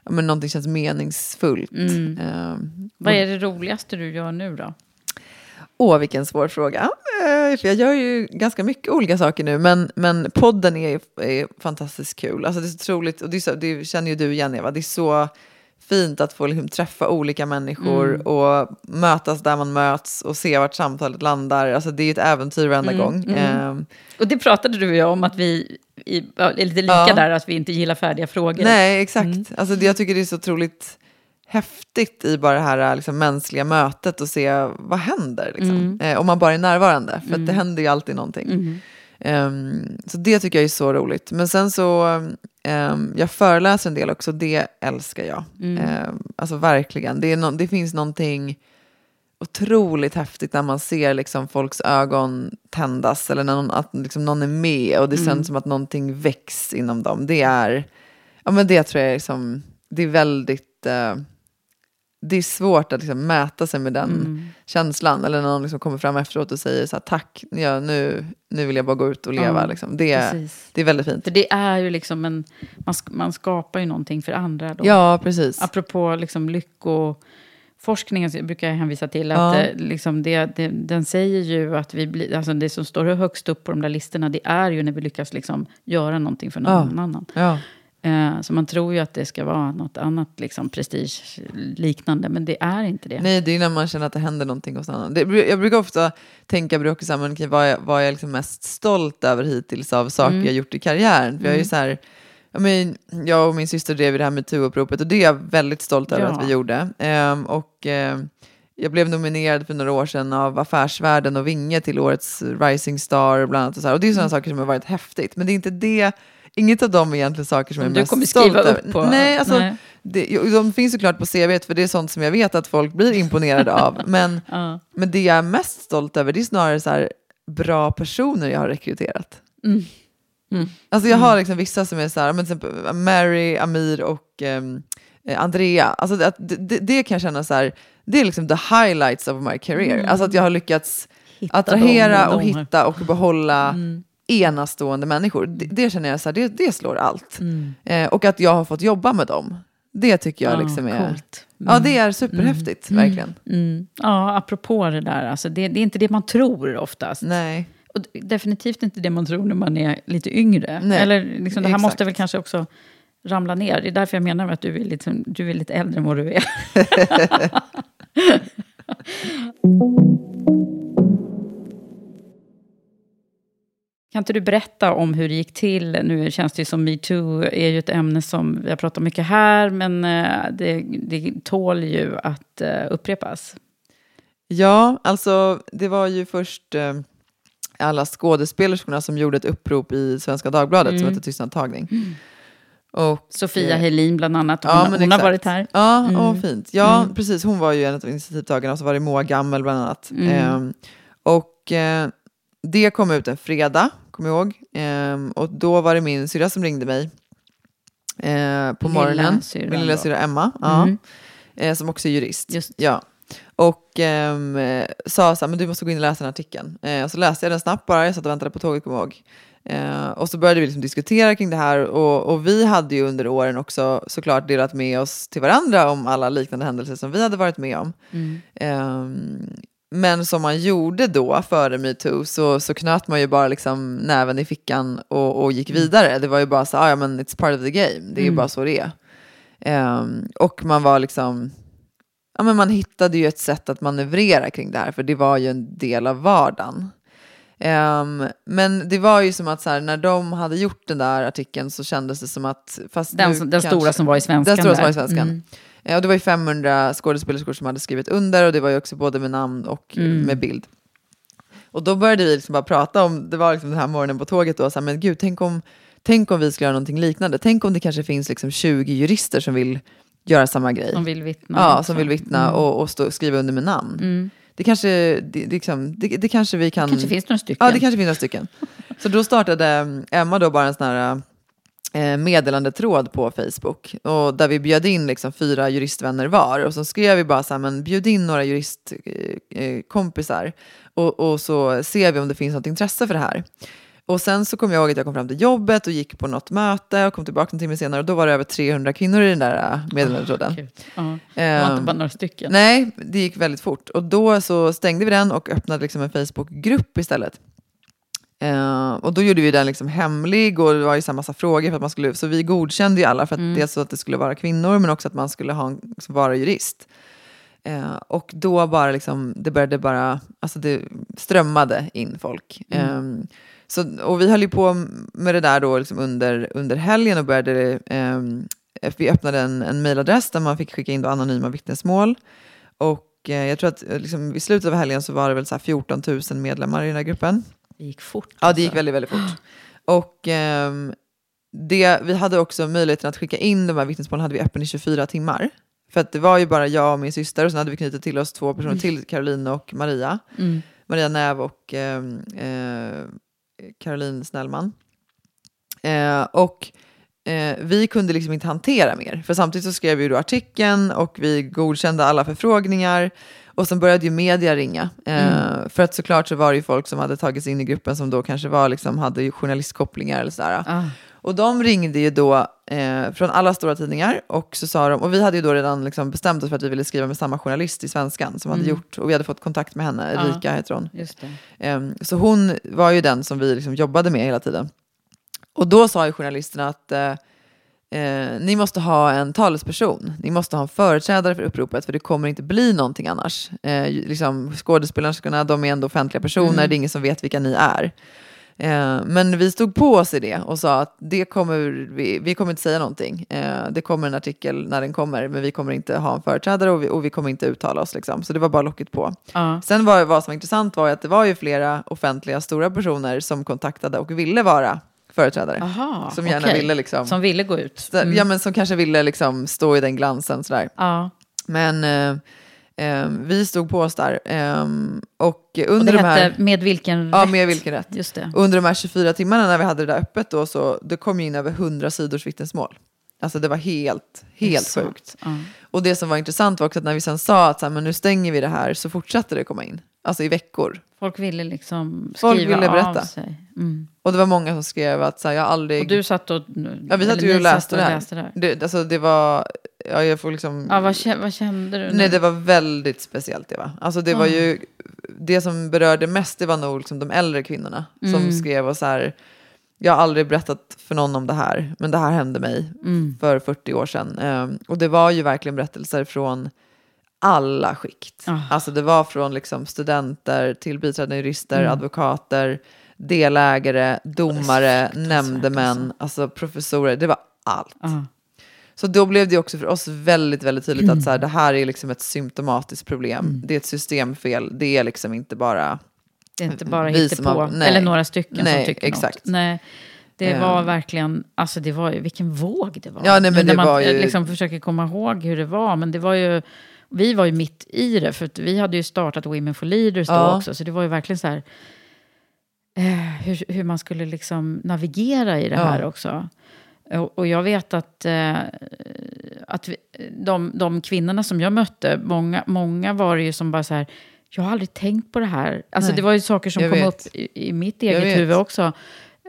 ja, men, någonting känns meningsfullt. Eh, Vad är det roligaste du gör nu då? Åh, vilken svår fråga. Eh, för jag gör ju ganska mycket olika saker nu, men, men podden är, är fantastiskt kul. Alltså det är så otroligt, och det, så, det känner ju du igen Eva, det är så fint att få liksom träffa olika människor och mötas där man möts och se vart samtalet landar. Alltså det är ett äventyr varenda gång. Eh, Och det pratade du och jag om att vi är lite lika Ja. där, att vi inte gillar färdiga frågor. Nej, exakt. Alltså, det, jag tycker det är så otroligt häftigt i bara det här liksom, mänskliga mötet och se vad händer. Liksom. Eh, om man bara är närvarande, för att det händer ju alltid någonting. Ehm, så det tycker jag är så roligt. Men sen så, ehm, jag föreläser en del också, det älskar jag. Ehm, alltså verkligen, det, nå- det finns någonting otroligt häftigt när man ser liksom folks ögon tändas eller när någon, att liksom någon är med och det känns som att någonting väcks inom dem. Det är, ja men det tror jag är liksom, det är väldigt, eh, det är svårt att liksom mäta sig med den känslan. Eller när någon liksom kommer fram efteråt och säger så här, tack, ja, nu, nu vill jag bara gå ut och leva. Ja, liksom. det, precis. det är väldigt fint. För det är ju liksom en, man, man skapar ju någonting för andra då. Ja, precis. Apropå liksom lyckoforskningen så brukar jag hänvisa till. Att Ja. eh, liksom det, det, den säger ju att vi blir, alltså det som står högst upp på de där listorna, det är ju när vi lyckas liksom göra någonting för någon Ja. annan. Ja. Eh, så man tror ju att det ska vara något annat liksom prestige liknande, men det är inte det. Nej, det är när man känner att det händer någonting hos någon annan. Det, jag brukar ofta tänka också, så här, men, okej, vad är, vad är jag liksom mest stolt över hittills av saker jag gjort i karriären? För jag är ju så här, jag, men, jag och min syster drev det här metoo-uppropet och det är jag väldigt stolt över Ja. att vi gjorde. Ehm, och ehm, jag blev nominerad för några år sedan av Affärsvärlden och Vinge till årets Rising Star bland annat. Och, så här. och det är sådana saker som har varit häftigt. Men det är inte det, inget av dem är egentligen saker som jag är du mest kommer stolt skriva över. upp på- Nej, alltså, Nej. Det, de finns såklart på CV, för det är sånt som jag vet att folk blir imponerade av. Men, Ja. men det jag är mest stolt över, det är snarare så här, bra personer jag har rekryterat. Mm. Alltså jag har liksom vissa som är så här, men till exempel Mary, Amir och eh, Andrea. Alltså det, att det, det, kan jag känna så här, det är liksom the highlights of my career. Alltså att jag har lyckats Hitta attrahera och hitta och behålla enastående människor. Det, det känner jag så här, det, det slår allt. Eh, och att jag har fått jobba med dem. Det tycker jag Ja, liksom är... coolt. Ja, det är superhäftigt, verkligen. Mm. Ja, apropå det där, alltså det, det är inte det man tror oftast. Nej. Och definitivt inte det man tror när man är lite yngre. Nej, Eller liksom, det här exakt. måste väl kanske också ramla ner. Det är därför jag menar att du är lite, du är lite äldre än vad du är. Kan inte du berätta om hur det gick till? Nu känns det ju som metoo är ju ett ämne som vi har pratat mycket här, men eh, det, det tål ju att eh, upprepas. Ja, alltså det var ju först eh, alla skådespelerskorna som gjorde ett upprop i Svenska Dagbladet som hette Tystnadtagning. Och, Sofia eh, Helin bland annat, hon, Ja, hon har varit här. Ja, Mm. åh, fint. Ja, Mm. precis. Hon var ju en av initiativtagarna och så var det Moa Gammel bland annat. Mm. Ehm, och eh, det kom ut en fredag, kommer jag ihåg. Ehm, och då var det min syrra som ringde mig eh, på Lilla morgonen. Min lilla syrra Emma, ja, Mm. eh, som också är jurist. Just. Ja. Och ehm, eh, sa så här, men du måste gå in och läsa den här artikeln. Eh, så läste jag den snabbt bara, jag satt och väntade på tåget, kommer jag ihåg. Eh, och så började vi liksom diskutera kring det här och, och vi hade ju under åren också såklart delat med oss till varandra om alla liknande händelser som vi hade varit med om. Mm. Ehm, men som man gjorde då, före metoo, så, så knöt man ju bara liksom näven i fickan och, och gick vidare. Det var ju bara så, ah, ja men it's part of the game, det är ju Mm. bara så det är. Ehm, och man var liksom, ja men man hittade ju ett sätt att manövrera kring det här, för det var ju en del av vardagen. Ehm, men det var ju som att så här, när de hade gjort den där artikeln så kändes det som att... Fast Den som- den kanske- stora som var i svenskan Den stora som var i där. svenskan. Mm. Eh, och det var ju 500 skådespelerskor som hade skrivit under och det var ju också både med namn och Mm. med bild. Och då började vi liksom bara prata om, det var liksom den här morgonen på tåget då, så här, men gud, tänk om, tänk om vi skulle göra någonting liknande. Tänk om det kanske finns liksom 20 jurister som vill göra samma grej. Som vill vittna. Ja, också. som vill vittna Mm. och, och stå, skriva under med namn. Mm. Det kanske, det, det, liksom, det, det kanske vi kan... kanske finns några stycken. Ja, det kanske finns några stycken. Så då startade mm, Emma då bara en sån här meddelandetråd på Facebook. Och där vi bjöd in liksom fyra juristvänner var. Och så skrev vi bara så här, men bjud in några juristkompisar. och, och så ser vi om det finns något intresse för det här. Och sen så kom jag ihåg att jag kom fram till jobbet och gick på något möte och kom tillbaka en timme senare och då var det över 300 kvinnor i den där äh, meddelandetråden. Oh. Det var inte bara några stycken. Nej, det gick väldigt fort. Och då så stängde vi den och öppnade liksom en Facebookgrupp istället. Uh, och då gjorde vi den liksom hemlig och det var ju en massa frågor för att man skulle, så vi godkände ju alla för att mm. dels så att det skulle vara kvinnor men också att man skulle ha en, liksom vara jurist. Uh, och då bara liksom, det började bara, alltså det strömmade in folk. Mm. Um, så, och vi höll ju på med det där då liksom under, under helgen och började, eh, vi öppnade en, en mejladress där man fick skicka in då anonyma vittnesmål. Och eh, jag tror att liksom, vid slutet av helgen så var det väl så 14 000 medlemmar i den här gruppen. Det gick fort. Ja, det gick alltså. väldigt, väldigt fort. Och eh, det, vi hade också möjligheten att skicka in de här vittnesmålen hade vi öppen i 24 timmar. För att det var ju bara jag och min syster och sen hade vi knutit till oss två personer mm. till, Caroline och Maria. Mm. Maria Näv och ehm, eh, Caroline Snellman. Eh, och eh, vi kunde liksom inte hantera mer. För samtidigt så skrev vi då artikeln och vi godkände alla förfrågningar. Och sen började ju media ringa. Eh, mm. För att såklart så var det ju folk som hade tagit sig in i gruppen som då kanske var, liksom, hade journalistkopplingar eller sådär. Ah. Och de ringde ju då eh, från alla stora tidningar och så sa de, och vi hade ju då redan liksom bestämt oss för att vi ville skriva med samma journalist i Svenskan som mm. hade gjort, och vi hade fått kontakt med henne, Erika ja, heter hon. Eh, så hon var ju den som vi liksom jobbade med hela tiden. Och då sa ju journalisterna att eh, ni måste ha en talesperson, ni måste ha en företrädare för uppropet för det kommer inte bli någonting annars. Eh, liksom, skådespelerskorna, de är ändå offentliga personer, mm. det är ingen som vet vilka ni är. Eh, men vi stod på oss i det och sa att det kommer, vi, vi kommer inte säga någonting. Eh, det kommer en artikel när den kommer, men vi kommer inte ha en företrädare och vi, och vi kommer inte uttala oss. Liksom. Så det var bara locket på. Uh. Sen var vad som var intressant var att det var ju flera offentliga stora personer som kontaktade och ville vara företrädare. Aha, som gärna okay. ville liksom, Som ville gå ut. Mm. Ja, men som kanske ville liksom stå i den glansen sådär. Uh. Men eh, Um, vi stod på oss där. Um, och under och det de här, Med vilken rätt? Ja, med vilken rätt. Just det. Under de här 24 timmarna när vi hade det där öppet då, så det kom in över 100 sidors vittnesmål. Alltså det var helt, helt sjukt. Mm. Och det som var intressant var också att när vi sen sa att så här, men nu stänger vi det här så fortsatte det komma in. Alltså i veckor. Folk ville liksom skriva Folk ville berätta. av sig. Mm. Och det var många som skrev att så här, jag aldrig... Och du satt och... Ja, vi satt ju och läste det här. Läste det, här. Det, alltså, det var... Ja, jag får liksom... Ja, vad, vad kände du? Nu? Nej, det var väldigt speciellt. Eva. Alltså, det mm. var ju... Det som berörde mest, det var nog liksom de äldre kvinnorna. Mm. Som skrev och så här... Jag har aldrig berättat för någon om det här, men det här hände mig mm. för 40 år sedan. Um, och det var ju verkligen berättelser från alla skikt. Oh. Alltså det var från liksom studenter till biträdande jurister, mm. advokater, delägare, domare, nämndemän, alltså. alltså professorer. Det var allt. Oh. Så då blev det också för oss väldigt, väldigt tydligt mm. att så här, det här är liksom ett symptomatiskt problem. Mm. Det är ett systemfel. Det är liksom inte bara Det är inte bara hittepå, eller några stycken nej, som tycker exakt. något. Nej, det um. var verkligen, alltså det var ju, vilken våg det var. Ja, nej, men det man var ju... liksom försöker komma ihåg hur det var, men det var ju vi var ju mitt i det, för vi hade ju startat Women for Leaders då ja. också, så det var ju verkligen så här, eh, hur, hur, man skulle liksom navigera i det ja. här också. Och, och, jag vet att, eh, att vi, de, de kvinnorna som jag mötte, många, många var det ju som bara så här, jag har aldrig tänkt på det här. Alltså Nej. det var ju saker som kom vet. upp i, i mitt eget huvud också.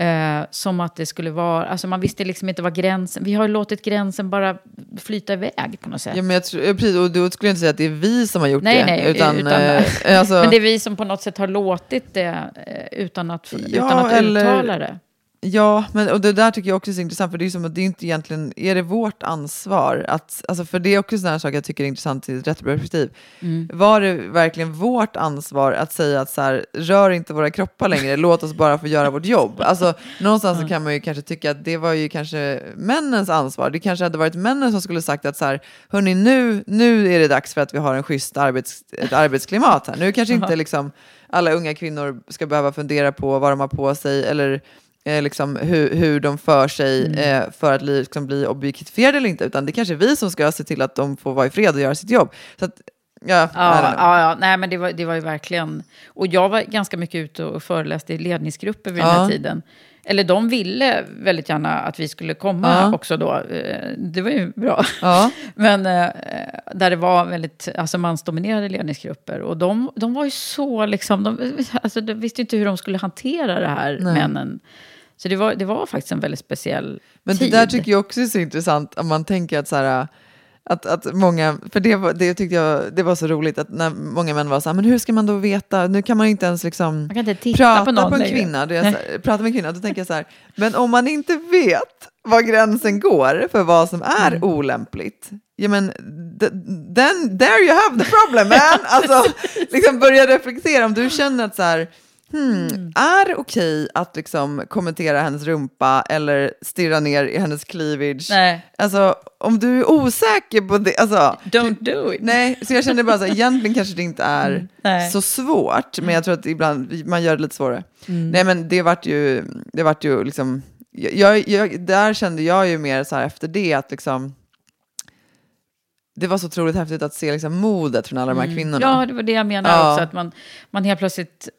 Eh, som att det skulle vara, alltså man visste liksom inte vad gränsen, vi har låtit gränsen bara flyta iväg på något sätt. Ja, men jag tror, precis, och då skulle jag inte säga att det är vi som har gjort nej, det. Nej, utan, utan eh, alltså, men det är vi som på något sätt har låtit det eh, utan att, ja, utan att eller, uttala det. Ja, men, och det där tycker jag också är så intressant, för det är som att det är inte egentligen, är det vårt ansvar? Att, alltså för det är också sådana saker jag tycker är intressant i ett rättsperspektiv. Mm. Var det verkligen vårt ansvar att säga att så här, rör inte våra kroppar längre, låt oss bara få göra vårt jobb? Alltså, någonstans mm. så kan man ju kanske tycka att det var ju kanske männens ansvar. Det kanske hade varit männen som skulle sagt att så här, hörni, nu, nu är det dags för att vi har en schysst arbets, ett arbetsklimat här. Nu kanske inte liksom alla unga kvinnor ska behöva fundera på vad de har på sig eller eh, liksom, hur, hur de för sig mm. eh, för att liksom, bli objektifierade eller inte, utan det är kanske är vi som ska se till att de får vara i fred och göra sitt jobb. Så att, Ja, ja, ja, ja, nej men det var, det var ju verkligen... Och jag var ganska mycket ute och föreläste i ledningsgrupper vid ja. den här tiden. Eller de ville väldigt gärna att vi skulle komma Ja. också då. Eh, Det var ju bra. Ja. Men eh, där det var väldigt alltså mansdominerade ledningsgrupper. Och de, de var ju så liksom, de, alltså de visste inte hur de skulle hantera det här, Nej. männen. Så det var, det var faktiskt en väldigt speciell Men det tid. där tycker jag också är så intressant om man tänker att så här, att, att många, för det, var, det tyckte jag det var så roligt att när många män var så här, men hur ska man då veta, nu kan man ju inte ens liksom inte prata på någon en längre. kvinna, då jag här, prata med en kvinna, då tänker jag så här, men om man inte vet var gränsen går för vad som är Mm. olämpligt, ja men then there you have the problem man, alltså liksom börja reflektera om du känner att så här, Hmm, Mm. är det okej att liksom kommentera hennes rumpa eller stirra ner i hennes cleavage? Nej. Alltså, om du är osäker på det, alltså, Don't do it. nej, så jag känner bara så här, egentligen kanske det inte är Mm, så svårt, men jag tror att ibland man gör det lite svårare. Mm. Nej, men det vart ju, det vart ju liksom, jag, jag, där kände jag ju mer så här efter det att liksom, det var så otroligt häftigt att se liksom modet från alla de här kvinnorna. Mm. Ja, det var det jag menar Ja. också. Att man, man helt plötsligt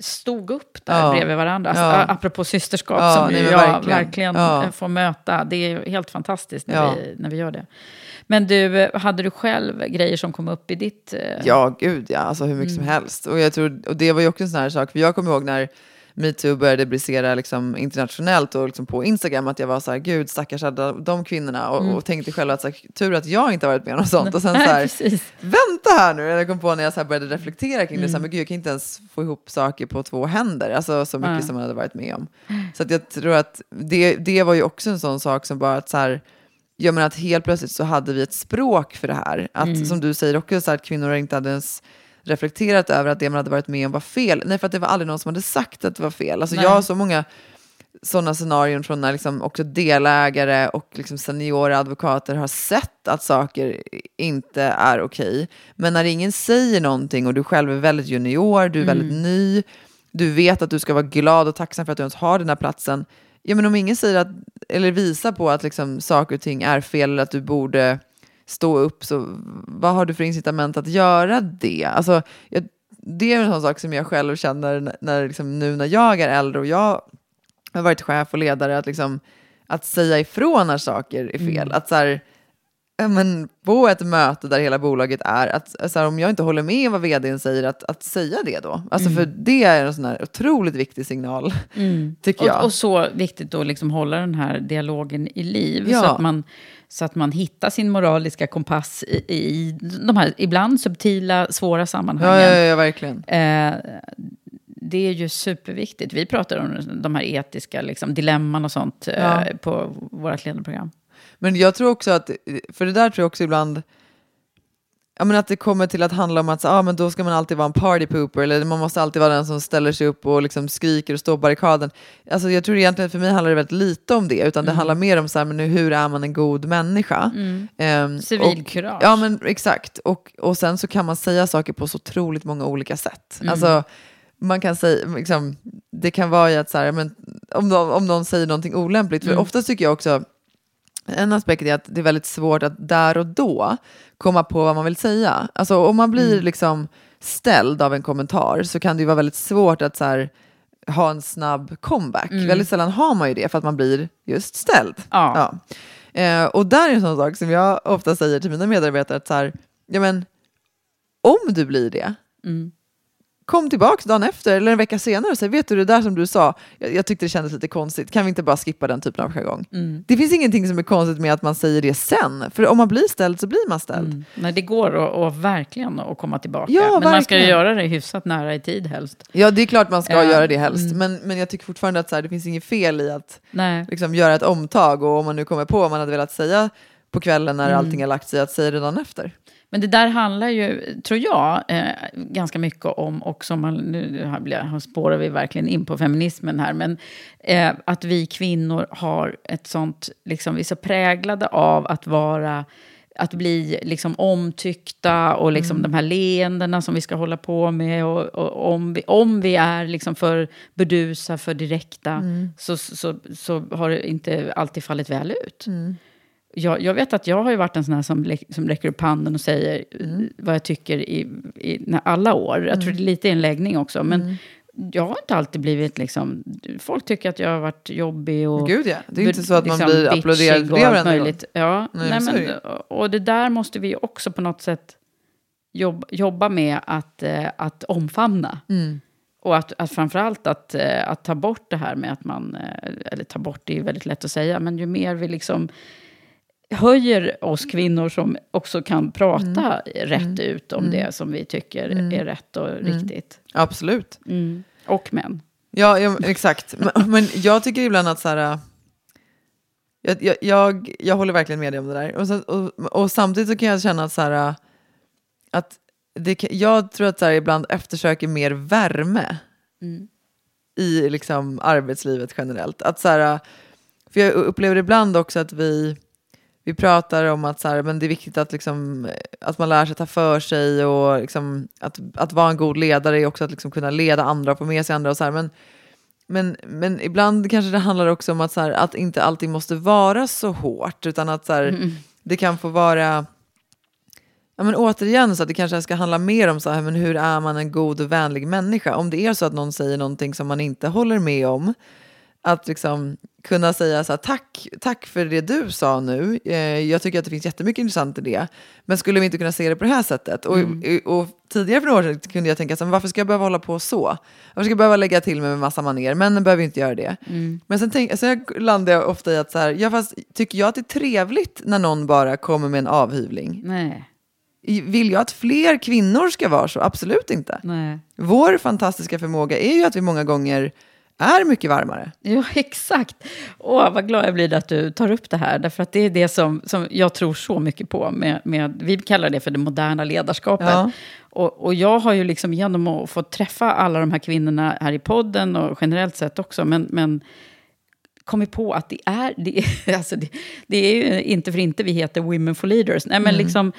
stod upp där Ja. bredvid varandra. Alltså, Ja. Apropå systerskap Ja, som nej, jag verkligen. verkligen, Ja. får möta. Det är helt fantastiskt när, Ja. vi, när vi gör det. Men du, hade du själv grejer som kom upp i ditt... eh, Ja, gud ja, alltså hur mycket som Mm. helst. Och, jag tror, och det var ju också en sån här sak, för jag kommer ihåg när metoo började brisera liksom internationellt och liksom på Instagram, att jag var så här, gud stackars alla de kvinnorna, och, Mm. och tänkte själv att så här, tur att jag inte har varit med om sånt. Och sen så här, vänta här nu, jag kom på när jag så började reflektera kring det, så här, Mm. men gud jag kan inte ens få ihop saker på två händer, alltså så mycket Nej. som man hade varit med om. Så att jag tror att det, det var ju också en sån sak som bara att så här, jag menar att helt plötsligt så hade vi ett språk för det här. Att Mm. som du säger också, så här, att kvinnor inte hade ens reflekterat över att det man hade varit med om var fel. Nej, för att det var aldrig någon som hade sagt att det var fel. Alltså Nej. jag har så många sådana scenarion från när liksom också delägare och liksom seniora advokater har sett att saker inte är okej. Men när ingen säger någonting och du själv är väldigt junior, du är Mm. väldigt ny, du vet att du ska vara glad och tacksam för att du ens har den här platsen. Ja, men om ingen säger att, eller visar på att liksom saker och ting är fel eller att du borde stå upp, så vad har du för incitament att göra det? Alltså, jag, det är en sån sak som jag själv känner när, när liksom, nu när jag är äldre och jag har varit chef och ledare, att, liksom, att säga ifrån när saker är fel. Mm. Att så här, men, på ett möte där hela bolaget är, att så här, om jag inte håller med vad vdn säger, att, att säga det då. Alltså, Mm. För det är en sån här otroligt viktig signal, tycker jag. Och, och så viktigt att liksom hålla den här dialogen i liv. Ja. Så, att man, så att man hittar sin moraliska kompass i, i de här ibland subtila, svåra sammanhangen. ja, ja, ja, verkligen. Eh, det är ju superviktigt. Vi pratar om de här etiska liksom, dilemman och sånt eh, Ja. på vårt ledarprogram. Men jag tror också att, för det där tror jag också ibland, ja, men att det kommer till att handla om att så, ah, men då ska man alltid vara en party pooper, eller man måste alltid vara den som ställer sig upp och liksom skriker och står på barrikaden. Alltså, jag tror egentligen för mig handlar det väldigt lite om det, utan det Mm. handlar mer om så här, men hur är man en god människa? Ehm, och- Civilkurage. Ja, men exakt. Och, och sen så kan man säga saker på så otroligt många olika sätt. Mm. Alltså, man kan säga, liksom, det kan vara i att så här, men, om, de, om någon säger någonting olämpligt, för Mm. ofta tycker jag också, en aspekt är att det är väldigt svårt att där och då komma på vad man vill säga. Alltså om man blir Mm. liksom ställd av en kommentar så kan det ju vara väldigt svårt att så här, ha en snabb comeback. Mm. Väldigt sällan har man ju det för att man blir just ställd. Ja. Ja. Eh, och där är en sån sak som jag ofta säger till mina medarbetare att så här, ja men om du blir det, Mm. Kom tillbaka dagen efter eller en vecka senare och säg, vet du det där som du sa, jag, jag tyckte det kändes lite konstigt, kan vi inte bara skippa den typen av jargong? Mm. Det finns ingenting som är konstigt med att man säger det sen, för om man blir ställd så blir man ställd. Mm. Nej, det går att, att verkligen att komma tillbaka. Ja, Men man ska ju verkligen. göra det hyfsat nära i tid helst. Ja, det är klart man ska Eh, göra det helst, mm. men, men jag tycker fortfarande att så här, det finns inget fel i att Nej. liksom, göra ett omtag och om man nu kommer på vad man hade velat säga på kvällen när Mm. allting har lagt sig, att säga det dagen efter. Men det där handlar ju, tror jag, eh, ganska mycket om också, man, nu spårar vi verkligen in på feminismen här, men eh, att vi kvinnor har ett sånt, liksom, vi är så präglade av att vara att bli liksom omtyckta och liksom Mm. de här leendena som vi ska hålla på med. Och, och om, vi, om vi är liksom för burdusa, för direkta, Mm. så, så, så har det inte alltid fallit väl ut. Mm. Jag, jag vet att jag har ju varit en sån här som, som räcker upp handen och säger Mm. vad jag tycker i, i när alla år. Jag tror det är lite en läggning också. Men jag har inte alltid blivit liksom... Folk tycker att jag har varit jobbig och... Gud ja, det är inte så att man liksom blir bitchig applåderad fler allt varenda gång. Ja, Nej, nej, det men, och det där måste vi också på något sätt jobba, jobba med att, eh, att omfamna. Mm. Och att, att framförallt att, eh, att ta bort det här med att man, eh, eller ta bort det är väldigt lätt att säga, men ju mer vi liksom höjer oss kvinnor som också kan prata rätt ut om det som vi tycker är rätt och riktigt. Absolut. Mm. Och män. Ja, ja exakt. Men, men jag tycker ibland att så här... äh, Jag, jag, jag, jag håller verkligen med dig om det där. Och, så, och, och samtidigt så kan jag känna att så här... äh, Att det, jag tror att så här, ibland eftersöker mer värme i liksom, arbetslivet generellt. Att så här, äh, för jag upplever ibland också att vi, vi pratar om att så här, men det är viktigt att, liksom, att man lär sig ta för sig och liksom, att, att vara en god ledare är också att liksom, kunna leda andra och få med sig andra. Och så här, men, men, men ibland kanske det handlar också om att, så här, att inte alltid måste vara så hårt utan att så här, det kan få vara Ja, men återigen, så att det kanske ska handla mer om så här, men hur är man en god och vänlig människa. Om det är så att någon säger någonting som man inte håller med om, att liksom kunna säga så här, tack, tack för det du sa nu. Eh, jag tycker att det finns jättemycket intressant i det. Men skulle vi inte kunna se det på det här sättet? Och, och tidigare för några år sedan kunde jag tänka så här, varför ska jag behöva hålla på så? Varför ska jag behöva lägga till mig med massa manér? Männen behöver inte göra det. Men sen, tänk, sen landar jag ofta i att så här, ja, fast, tycker jag att det är trevligt när någon bara kommer med en avhyvling? Nej. Vill jag att fler kvinnor ska vara så? Absolut inte. Nej. Vår fantastiska förmåga är ju att vi många gånger är mycket varmare. Ja, exakt. Åh, vad glad jag blir att du tar upp det här. Därför att det är det som, som jag tror så mycket på. Med, med, vi kallar det för det moderna ledarskapet. Ja. Och, och jag har ju liksom genom att få träffa alla de här kvinnorna här i podden och generellt sett också. Men, men kommit på att det är, det, är- alltså det, det är ju inte för inte vi heter Women for Leaders. Nej, men liksom,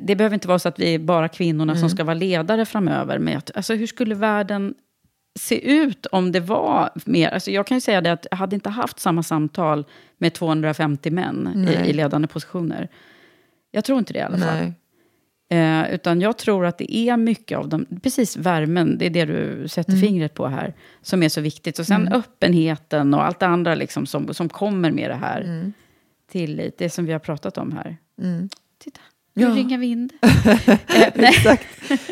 det behöver inte vara så att vi är bara kvinnorna som ska vara ledare framöver. Men att, alltså, hur skulle världen se ut om det var mer... Alltså jag kan ju säga det att jag hade inte haft samma samtal med 250 män i, i ledande positioner. Jag tror inte det i alla fall. Nej. Eh, utan jag tror att det är mycket av dem, precis värmen, det är det du sätter Mm. fingret på här, som är så viktigt. Och sen öppenheten och allt det andra liksom som, som kommer med det här. Mm. Tillit, det som vi har pratat om här. Titta, Ja. nu ringar vind. eh, nej. Exakt.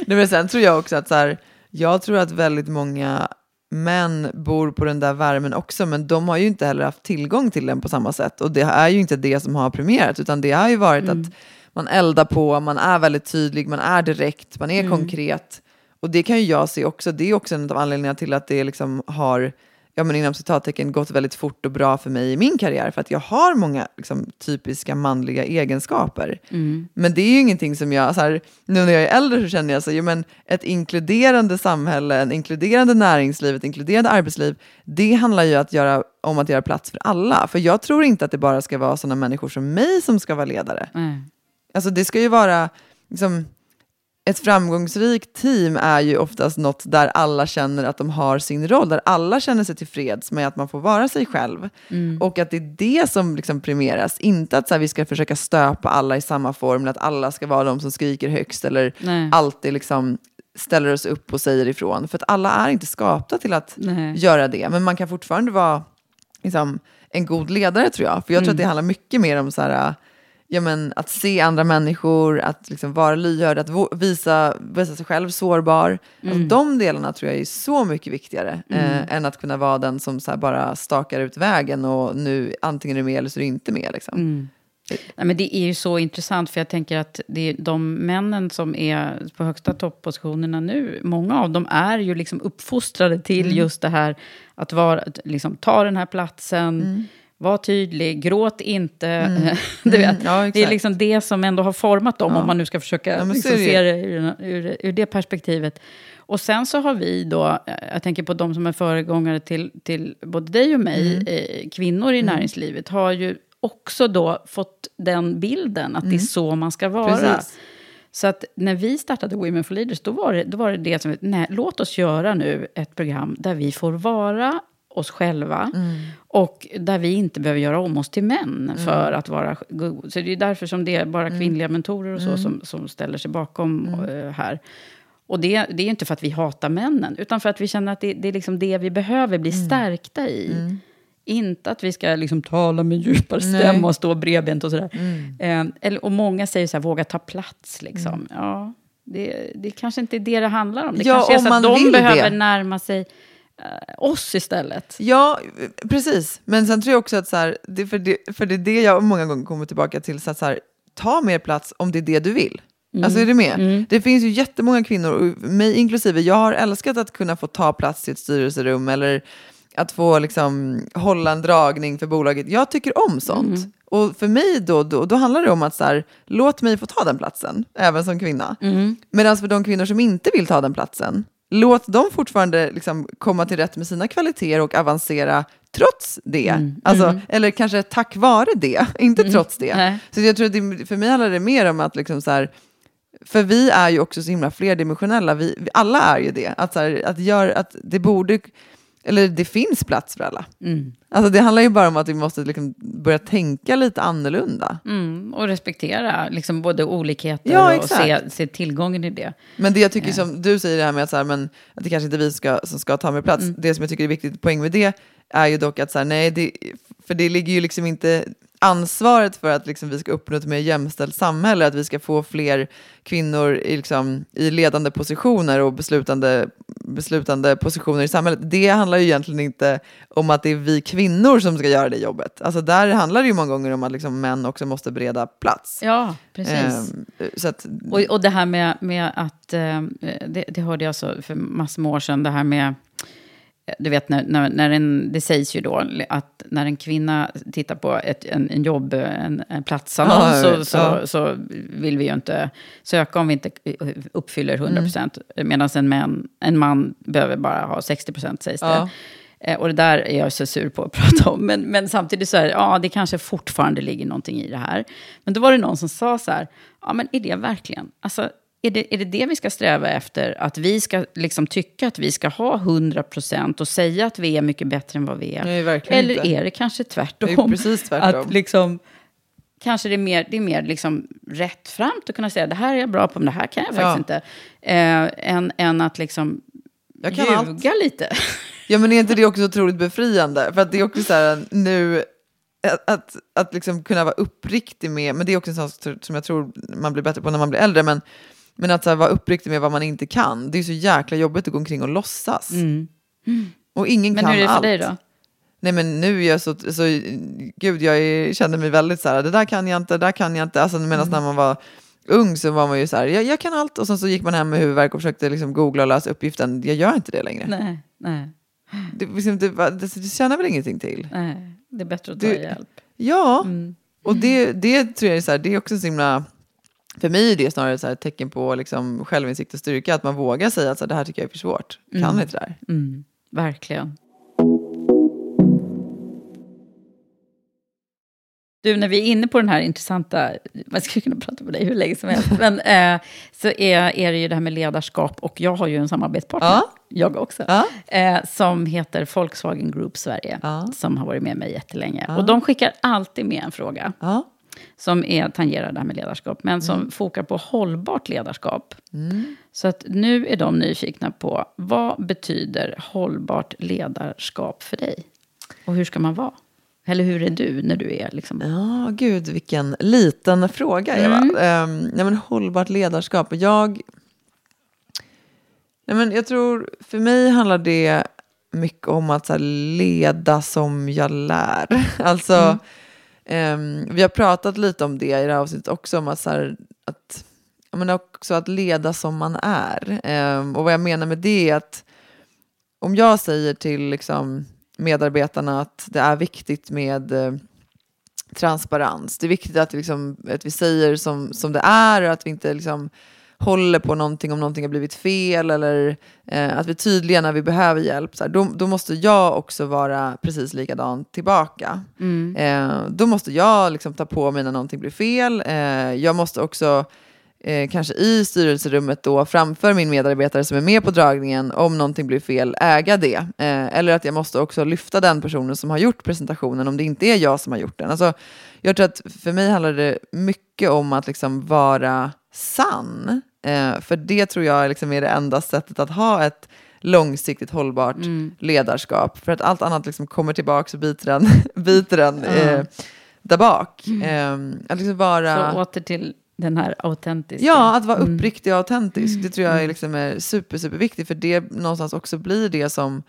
Nej, men sen tror jag också att så här, jag tror att väldigt många män bor på den där värmen också, men de har ju inte heller haft tillgång till den på samma sätt. Och det är ju inte det som har premierat, utan det har ju varit att man eldar på, man är väldigt tydlig, man är direkt, man är konkret. Och det kan ju jag se också, det är också en av anledningarna till att det liksom har, ja men inom citattecken, gått väldigt fort och bra för mig i min karriär. För att jag har många liksom, typiska manliga egenskaper. Men det är ju ingenting som jag, så här, nu när jag är äldre så känner jag så, jo, men ett inkluderande samhälle, en inkluderande näringsliv, ett inkluderande arbetsliv, det handlar ju att göra, om att göra plats för alla. För jag tror inte att det bara ska vara sådana människor som mig som ska vara ledare. Nej. Alltså det ska ju vara, liksom, ett framgångsrikt team är ju oftast något där alla känner att de har sin roll, där alla känner sig tillfreds med att man får vara sig själv. Och att det är det som liksom premieras, inte att så här, vi ska försöka stöpa alla i samma form, eller att alla ska vara de som skriker högst eller Nej. alltid liksom ställer oss upp och säger ifrån. För att alla är inte skapta till att Nej. göra det, men man kan fortfarande vara liksom, en god ledare tror jag. För jag tror att det handlar mycket mer om så här, ja, men, att se andra människor, att liksom vara lyhörd, att visa, visa sig själv sårbar. Alltså, de delarna tror jag är så mycket viktigare eh, än att kunna vara den som här, bara stakar ut vägen och nu antingen är du med eller så är du inte med. Liksom. Nej, men det är ju så intressant, för jag tänker att det de männen som är på högsta toppositionerna nu, många av dem är ju liksom uppfostrade till Mm. just det här att vara, liksom, ta den här platsen, Mm. Var tydlig, gråt inte. du vet, Ja, det är liksom det som ändå har format dem, om man nu ska försöka Ja, liksom, se det ur, ur, ur det perspektivet. Och sen så har vi då, eh, jag tänker på de som är föregångare till, till både dig och mig, Mm. eh, kvinnor i näringslivet, har ju också då fått den bilden att det är så man ska vara. Mm. Precis. Så att när vi startade Women for Leaders, då var det då var det, det som, nej, låt oss göra nu ett program där vi får vara oss själva. Mm. Och där vi inte behöver göra om oss till män för att vara god. Så det är därför som det är bara Mm. kvinnliga mentorer och så som, som ställer sig bakom eh, här. Och det, det är inte för att vi hatar männen, utan för att vi känner att det, det är liksom det vi behöver bli Mm. stärkta i. Inte att vi ska liksom tala med djupare stämma och stå bredbent och sådär. Mm. Eh, eller, och många säger så här, våga ta plats. Liksom. Ja, det, det kanske inte är det det handlar om. Det Ja, kanske är så att de behöver det. närma sig oss istället. Ja, precis. Men sen tror jag också att så här, det, för, det, för det är det jag många gånger kommer tillbaka till, så att så här, ta mer plats om det är det du vill. Alltså är du med? Det finns ju jättemånga kvinnor, och mig inklusive, jag har älskat att kunna få ta plats i ett styrelserum eller att få liksom, hålla en dragning för bolaget. Jag tycker om sånt. Och för mig då, då, då handlar det om att så här, låt mig få ta den platsen, även som kvinna. Medan för de kvinnor som inte vill ta den platsen, låt dem fortfarande liksom komma till rätt med sina kvaliteter och avancera trots det. Alltså, Eller kanske tack vare det, inte trots det. Nej. Så jag tror att det, för mig handlar det mer om att liksom så här, för vi är ju också så himla flerdimensionella, vi, vi alla är ju det. Att, så här, att, gör, att det borde, eller det finns plats för alla. Alltså det handlar ju bara om att vi måste liksom börja tänka lite annorlunda. Mm, och respektera liksom, både olikheter Ja, och se, se tillgången i det. Men det jag tycker som du säger det här med att, så här, men, att det kanske inte är vi ska, som ska ta mer plats. Mm. Det som jag tycker är viktigt poäng med det är ju dock att så här, nej, det, för det ligger ju liksom inte ansvaret för att liksom, vi ska uppnå ett mer jämställt samhälle, att vi ska få fler kvinnor i, liksom, i ledande positioner och beslutande, beslutande positioner i samhället. Det handlar ju egentligen inte om att det är vi kvinnor som ska göra det jobbet. Alltså där handlar det ju många gånger om att liksom, män också måste bereda plats. Ja, precis. Ehm, så att, Och, och det här med, med att, eh, det, det hörde jag så för massor med år sedan, det här med, eh, du vet, när, när, när en, det sägs ju då att när en kvinna tittar på ett, en, en jobb, en, en platsannons, Ja, så, Ja. så vill vi ju inte söka om vi inte uppfyller 100 procent. Medan en, man- en man behöver bara ha 60 procent, sägs det. Ja. Eh, Och det där är jag så sur på att prata om. Men, men samtidigt så är det, ja, det kanske fortfarande ligger någonting i det här. Men då var det någon som sa så här, ja men är det verkligen, alltså är det, är det det vi ska sträva efter? Att vi ska liksom tycka att vi ska ha 100% och säga att vi är mycket bättre än vad vi är? Nej, Eller inte. är det kanske tvärtom? Det är precis tvärtom. Att liksom, kanske det är mer, det är mer liksom rättframt att kunna säga det här är jag bra på, men det här kan jag faktiskt Ja. inte. Eh, än, än att liksom Jag kan ljuga allt. lite. Ja men är inte det också otroligt befriande? För att det är också så här nu, att, att, att liksom kunna vara uppriktig med, men det är också en sak som jag tror man blir bättre på när man blir äldre, men, men att så här, vara uppriktig med vad man inte kan, det är så jäkla jobbigt att gå omkring och låtsas. Och ingen Men kan hur är det för allt. dig då? Nej men nu är jag så, så gud jag är, känner mig väldigt så här, det där kan jag inte, det där kan jag inte. Alltså Mm. medan när man var ung så var man ju så här, jag, jag kan allt. Och sen så gick man hem med huvudvärk och försökte liksom googla och läsa uppgiften. Jag gör inte det längre. Nej, nej, Det, liksom, det, det, det tjänar väl ingenting till? nej. Det är bättre att ta Du- hjälp. Ja, Mm. och det, det tror jag är, så här, det är också så himla... För mig är det snarare så ett tecken på liksom självinsikt och styrka, att man vågar säga att så här, det här tycker jag är för svårt. Kan inte det här. Mm, verkligen. Du, när vi är inne på den här intressanta, man skulle kunna prata med dig hur länge som helst, men eh, så är, är det ju det här med ledarskap och jag har ju en samarbetspartner, Ja. jag också, Ja. eh, som heter Volkswagen Group Sverige, Ja. som har varit med mig jättelänge. Och de skickar alltid med en fråga. Som är, tangerar det här med ledarskap, men som Mm. fokar på hållbart ledarskap. Så att nu är de nyfikna på vad betyder hållbart ledarskap för dig? Och hur ska man vara? Eller hur är du när du är liksom... Ja, gud vilken liten fråga Eva. Um, nej, men hållbart ledarskap. Jag, nej, men jag tror, för mig handlar det mycket om att här, leda som jag lär. Alltså, Um, vi har pratat lite om det i det här avsnittet också, om att, så här, att, men också att leda som man är. Um, och vad jag menar med det är att om jag säger till liksom, medarbetarna att det är viktigt med eh, transparens. Det är viktigt att, liksom, att vi säger som, som det är och att vi inte liksom, håller på någonting om någonting har blivit fel eller eh, att vi är tydliga när vi behöver hjälp. Så här, då, då måste jag också vara precis likadan tillbaka. Eh, då måste jag liksom, ta på mig när någonting blir fel. Eh, jag måste också eh, kanske i styrelserummet då framför min medarbetare som är med på dragningen om någonting blir fel, äga det. Eh, eller att jag måste också lyfta den personen som har gjort presentationen om det inte är jag som har gjort den. Alltså, jag tror att för mig handlar det mycket om att liksom vara sann. Eh, för det tror jag liksom är det enda sättet att ha ett långsiktigt hållbart Mm. ledarskap. För att allt annat liksom kommer tillbaka och biter en, biter en. Mm. eh, där bak. Eh, att liksom vara... Så åter till den här autentiska. Ja, att vara Mm. uppriktig och autentisk. Det tror jag är, liksom är super, superviktigt. För det någonstans också blir det som,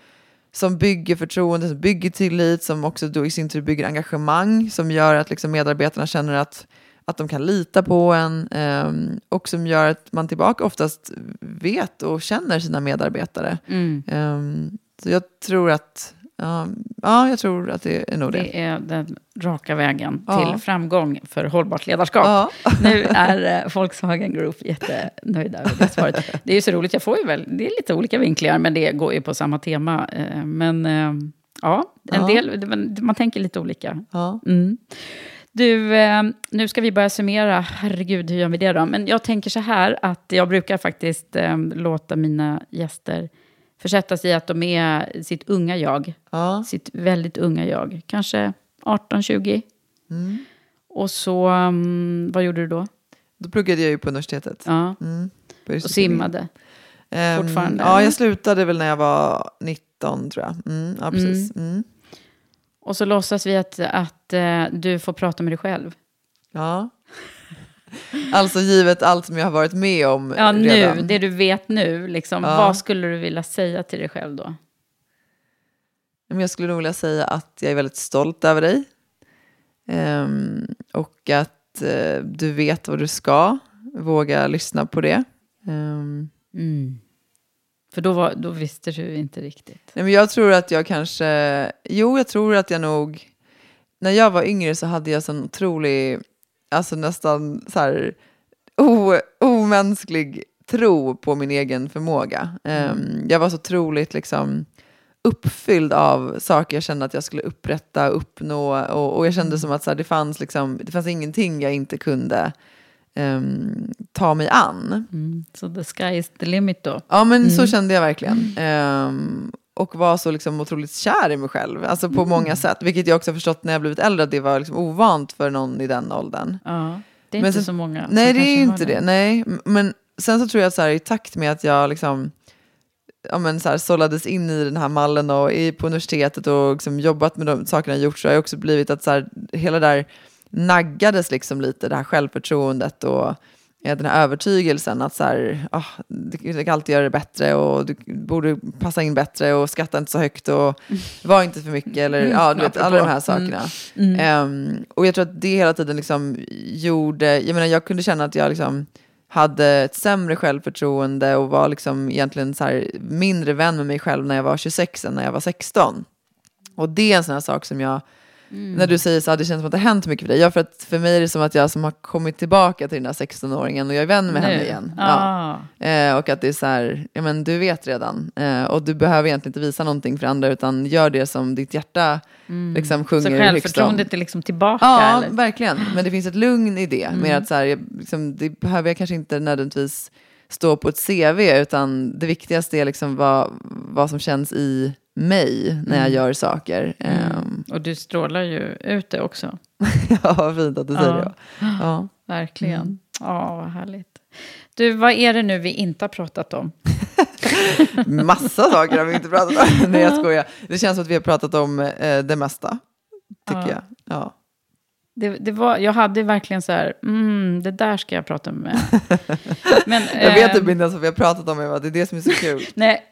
som bygger förtroende, som bygger tillit, som också då i sin tur bygger engagemang, som gör att liksom medarbetarna känner att, att de kan lita på en. ehm, och som gör att man tillbaka oftast vet och känner sina medarbetare. Mm. Ehm, så jag tror att, ja, ja, jag tror att det är nog det. Det är den raka vägen Ja. till framgång för hållbart ledarskap. Ja. Nu är eh, Volkswagen Group jättenöjda över det svaret. Det är ju så roligt, jag får ju väl, det är lite olika vinklingar, men det går ju på samma tema. Eh, Men eh, ja, en Ja. del, man- tänker lite olika. Mm. Du, eh, nu ska vi börja summera. Herregud, hur gör vi det då? Men jag tänker så här att jag brukar faktiskt eh, låta mina gäster försätta sig i att de är sitt unga jag. Ja. Sitt väldigt unga jag. Kanske 18-20. Mm. Och så, mm, vad gjorde du då? Då pluggade jag ju på universitetet. Ja. Mm, på Och simmade? Ehm, fortfarande, Ja, eller? jag slutade väl när jag var 19 tror jag. Mm, ja, precis. Mm. Och så låtsas vi att, att eh, du får prata med dig själv. Ja. Alltså givet allt som jag har varit med om Ja, nu, redan. det du vet nu, liksom, Ja. vad skulle du vilja säga till dig själv då? Jag skulle nog vilja säga att jag är väldigt stolt över dig. Ehm, och att eh, du vet vad du ska. Våga lyssna på det. Ehm, Mm. För då, var, då visste du inte riktigt. Nej, men jag tror att jag kanske, jo jag tror att jag nog, när jag var yngre så hade jag sån otrolig, alltså nästan så här o, omänsklig tro på min egen förmåga. Ehm, jag var så otroligt liksom uppfylld av saker jag kände att jag skulle upprätta, uppnå och, och jag kände som att så här, det, fanns liksom, det fanns ingenting jag inte kunde ehm, ta mig an. Mm. Så the sky is the limit då? Ja, men så Mm. kände jag verkligen. Ehm, och var så liksom otroligt kär i mig själv, alltså på Mm. många sätt. Vilket jag också har förstått när jag blivit äldre, att det var liksom ovant för någon i den åldern. Ja, det är Men inte sen- så många. Nej, det är kanske inte har det. Nej, men sen så tror jag att så här, i takt med att jag liksom ja, men så här, sållades in i den här mallen och i, på universitetet och liksom jobbat med de sakerna jag gjort så har jag också blivit att så här, hela där naggades liksom lite, det här självförtroendet och den här övertygelsen att så här, ah, du, du kan alltid göra det bättre och du borde passa in bättre och skratta inte så högt och var inte för mycket eller Mm, ja, du vet, alla de här sakerna. Mm. Ehm, och jag tror att det hela tiden liksom gjorde, jag menar jag kunde känna att jag liksom hade ett sämre självförtroende och var liksom egentligen så här mindre vän med mig själv när jag var 26 än när jag var 16. Och det är en sån här sak som jag, Mm. när du säger så här, det känns som att det har hänt mycket för dig. Ja, för att för mig är det som att jag som har kommit tillbaka till den här 16-åringen och jag är vän med henne Nu? igen. Ah. Ja. Eh, och att det är så här, ja men du vet redan. Eh, och du behöver egentligen inte visa någonting för andra utan gör det som ditt hjärta liksom sjunger Så självförtroendet är liksom tillbaka? Ja, eller? verkligen. Men det finns ett lugn i det. Mm. Med att så här, jag, liksom, det behöver jag kanske inte nödvändigtvis stå på ett CV, utan det viktigaste är liksom vad, vad som känns i mig när jag Mm. gör saker. Mm. Ehm, Och du strålar ju ut det också. ja, vad fint att du säger det. Ja. Verkligen. Mm. Ja, vad härligt. Du, vad är det nu vi inte har pratat om? Massa saker har vi inte pratat om. Nej, jag skojar. Det känns som att vi har pratat om eh, det mesta, tycker Ja. jag. Ja. Det, det var, jag hade verkligen så här, mm, det där ska jag prata med. Men, Jag vet ehm, typ inte ens vad vi har pratat om, Eva. Det är det som är så kul. Nej,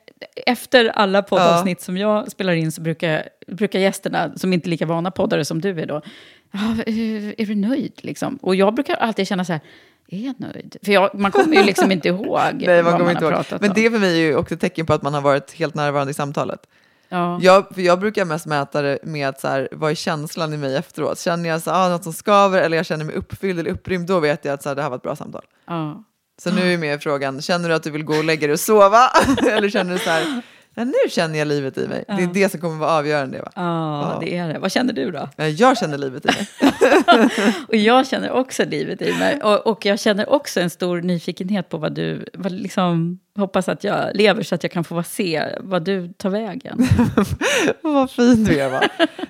efter alla poddavsnitt som jag spelar in så brukar, brukar gästerna, som inte är lika vana poddare som du är då, ja, är du nöjd? Liksom? Och jag brukar alltid känna så här, är jag nöjd? För jag, man kommer ju liksom inte ihåg Nej, man vad man inte har ihåg. pratat Men om. det för mig är ju också ett tecken på att man har varit helt närvarande i samtalet. Ja. Jag, jag brukar mest mäta det med att så här, vad är känslan i mig efteråt? Känner jag så, ah, något som skaver eller jag känner mig uppfylld eller upprymd, då vet jag att så här, det här var ett bra samtal. Ja. Så nu är med frågan, känner du att du vill gå och lägga dig och sova? eller känner du så här, ja, nu känner jag livet i mig. Det är det som kommer vara avgörande. Va? Ja, det är det. Vad känner du då? Jag känner livet i mig. Och jag känner också livet i mig. Och, och jag känner också en stor nyfikenhet på vad du... Vad liksom, hoppas att jag lever så att jag kan få se vad du tar vägen. Vad fint du är va?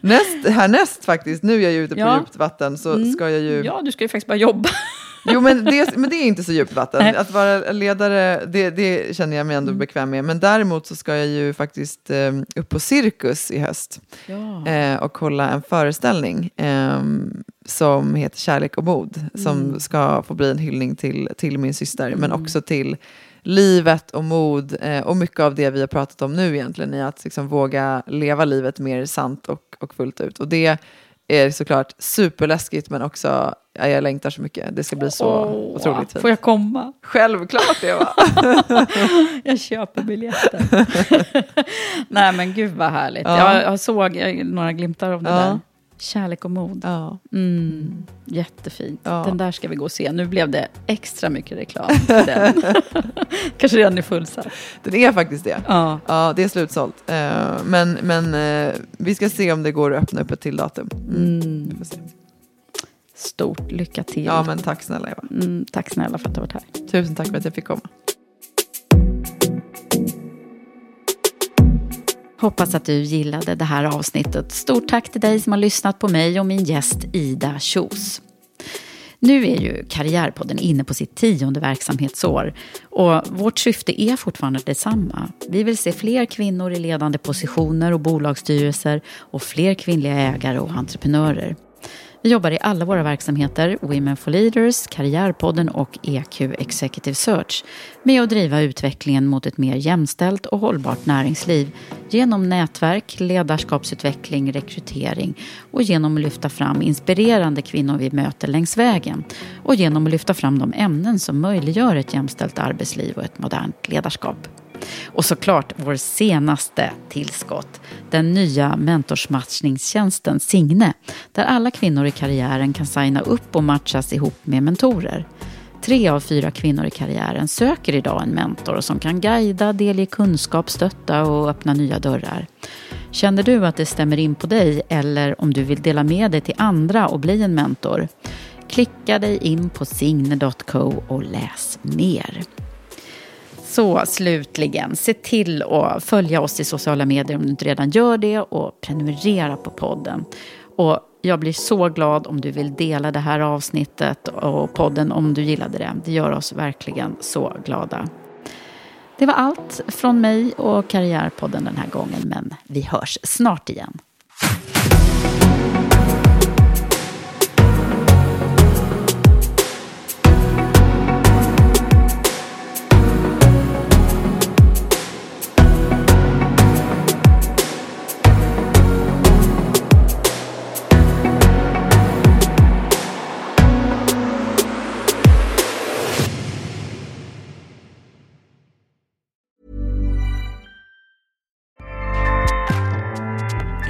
Näst, härnäst faktiskt, nu är jag ju ute på Ja. djupt vatten så Mm. ska jag ju... Ja, du ska ju faktiskt bara jobba. Jo, men det, men det är inte så djupt vatten. Att vara ledare, det, det känner jag mig ändå bekväm med. Men däremot så ska jag ju faktiskt eh, upp på Cirkus i höst Ja. eh, och hålla en föreställning eh, som heter Kärlek och mod. Som ska få bli en hyllning till, till min syster, men också till livet och mod eh, och mycket av det vi har pratat om nu egentligen i att liksom våga leva livet mer sant och, och fullt ut. Och det är såklart superläskigt men också, ja, jag längtar så mycket. Det ska bli så Åh, otroligt fint. Får jag komma? Självklart Eva! Jag köper biljetter. Nej men gud vad härligt. Ja. Jag, jag såg eh, några glimtar av det Ja. där. Kärlek och mod. ja. Mm, jättefint. Ja. Den där ska vi gå och se. Nu blev det extra mycket reklam den. Kanske redan är fullsatt. Den är faktiskt det. Ja. Ja, det är slutsålt. Eh, men men eh, vi ska se om det går att öppna upp ett till datum. Mm. Se. Stort lycka till. Ja, men tack snälla Eva. mm, tack snälla för att du har varit här. Tusen tack för att jag fick komma. Hoppas att du gillade det här avsnittet. Stort tack till dig som har lyssnat på mig och min gäst Ida Kjos. Nu är ju Karriärpodden inne på sitt tionde verksamhetsår och vårt syfte är fortfarande detsamma. Vi vill se fler kvinnor i ledande positioner och bolagsstyrelser och fler kvinnliga ägare och entreprenörer. Vi jobbar i alla våra verksamheter, Women for Leaders, Karriärpodden och EQ Executive Search, med att driva utvecklingen mot ett mer jämställt och hållbart näringsliv genom nätverk, ledarskapsutveckling, rekrytering och genom att lyfta fram inspirerande kvinnor vi möter längs vägen och genom att lyfta fram de ämnen som möjliggör ett jämställt arbetsliv och ett modernt ledarskap. Och såklart vår senaste tillskott, den nya mentorsmatchningstjänsten Signe, där alla kvinnor i karriären kan signa upp och matchas ihop med mentorer. Tre av fyra kvinnor i karriären söker idag en mentor som kan guida, delge kunskap, stötta och öppna nya dörrar. Känner du att det stämmer in på dig eller om du vill dela med dig till andra och bli en mentor? Klicka dig in på signe.co och läs mer. Så slutligen, se till att följa oss i sociala medier om du inte redan gör det och prenumerera på podden. Och jag blir så glad om du vill dela det här avsnittet och podden om du gillade det. Det gör oss verkligen så glada. Det var allt från mig och Karriärpodden den här gången, men vi hörs snart igen.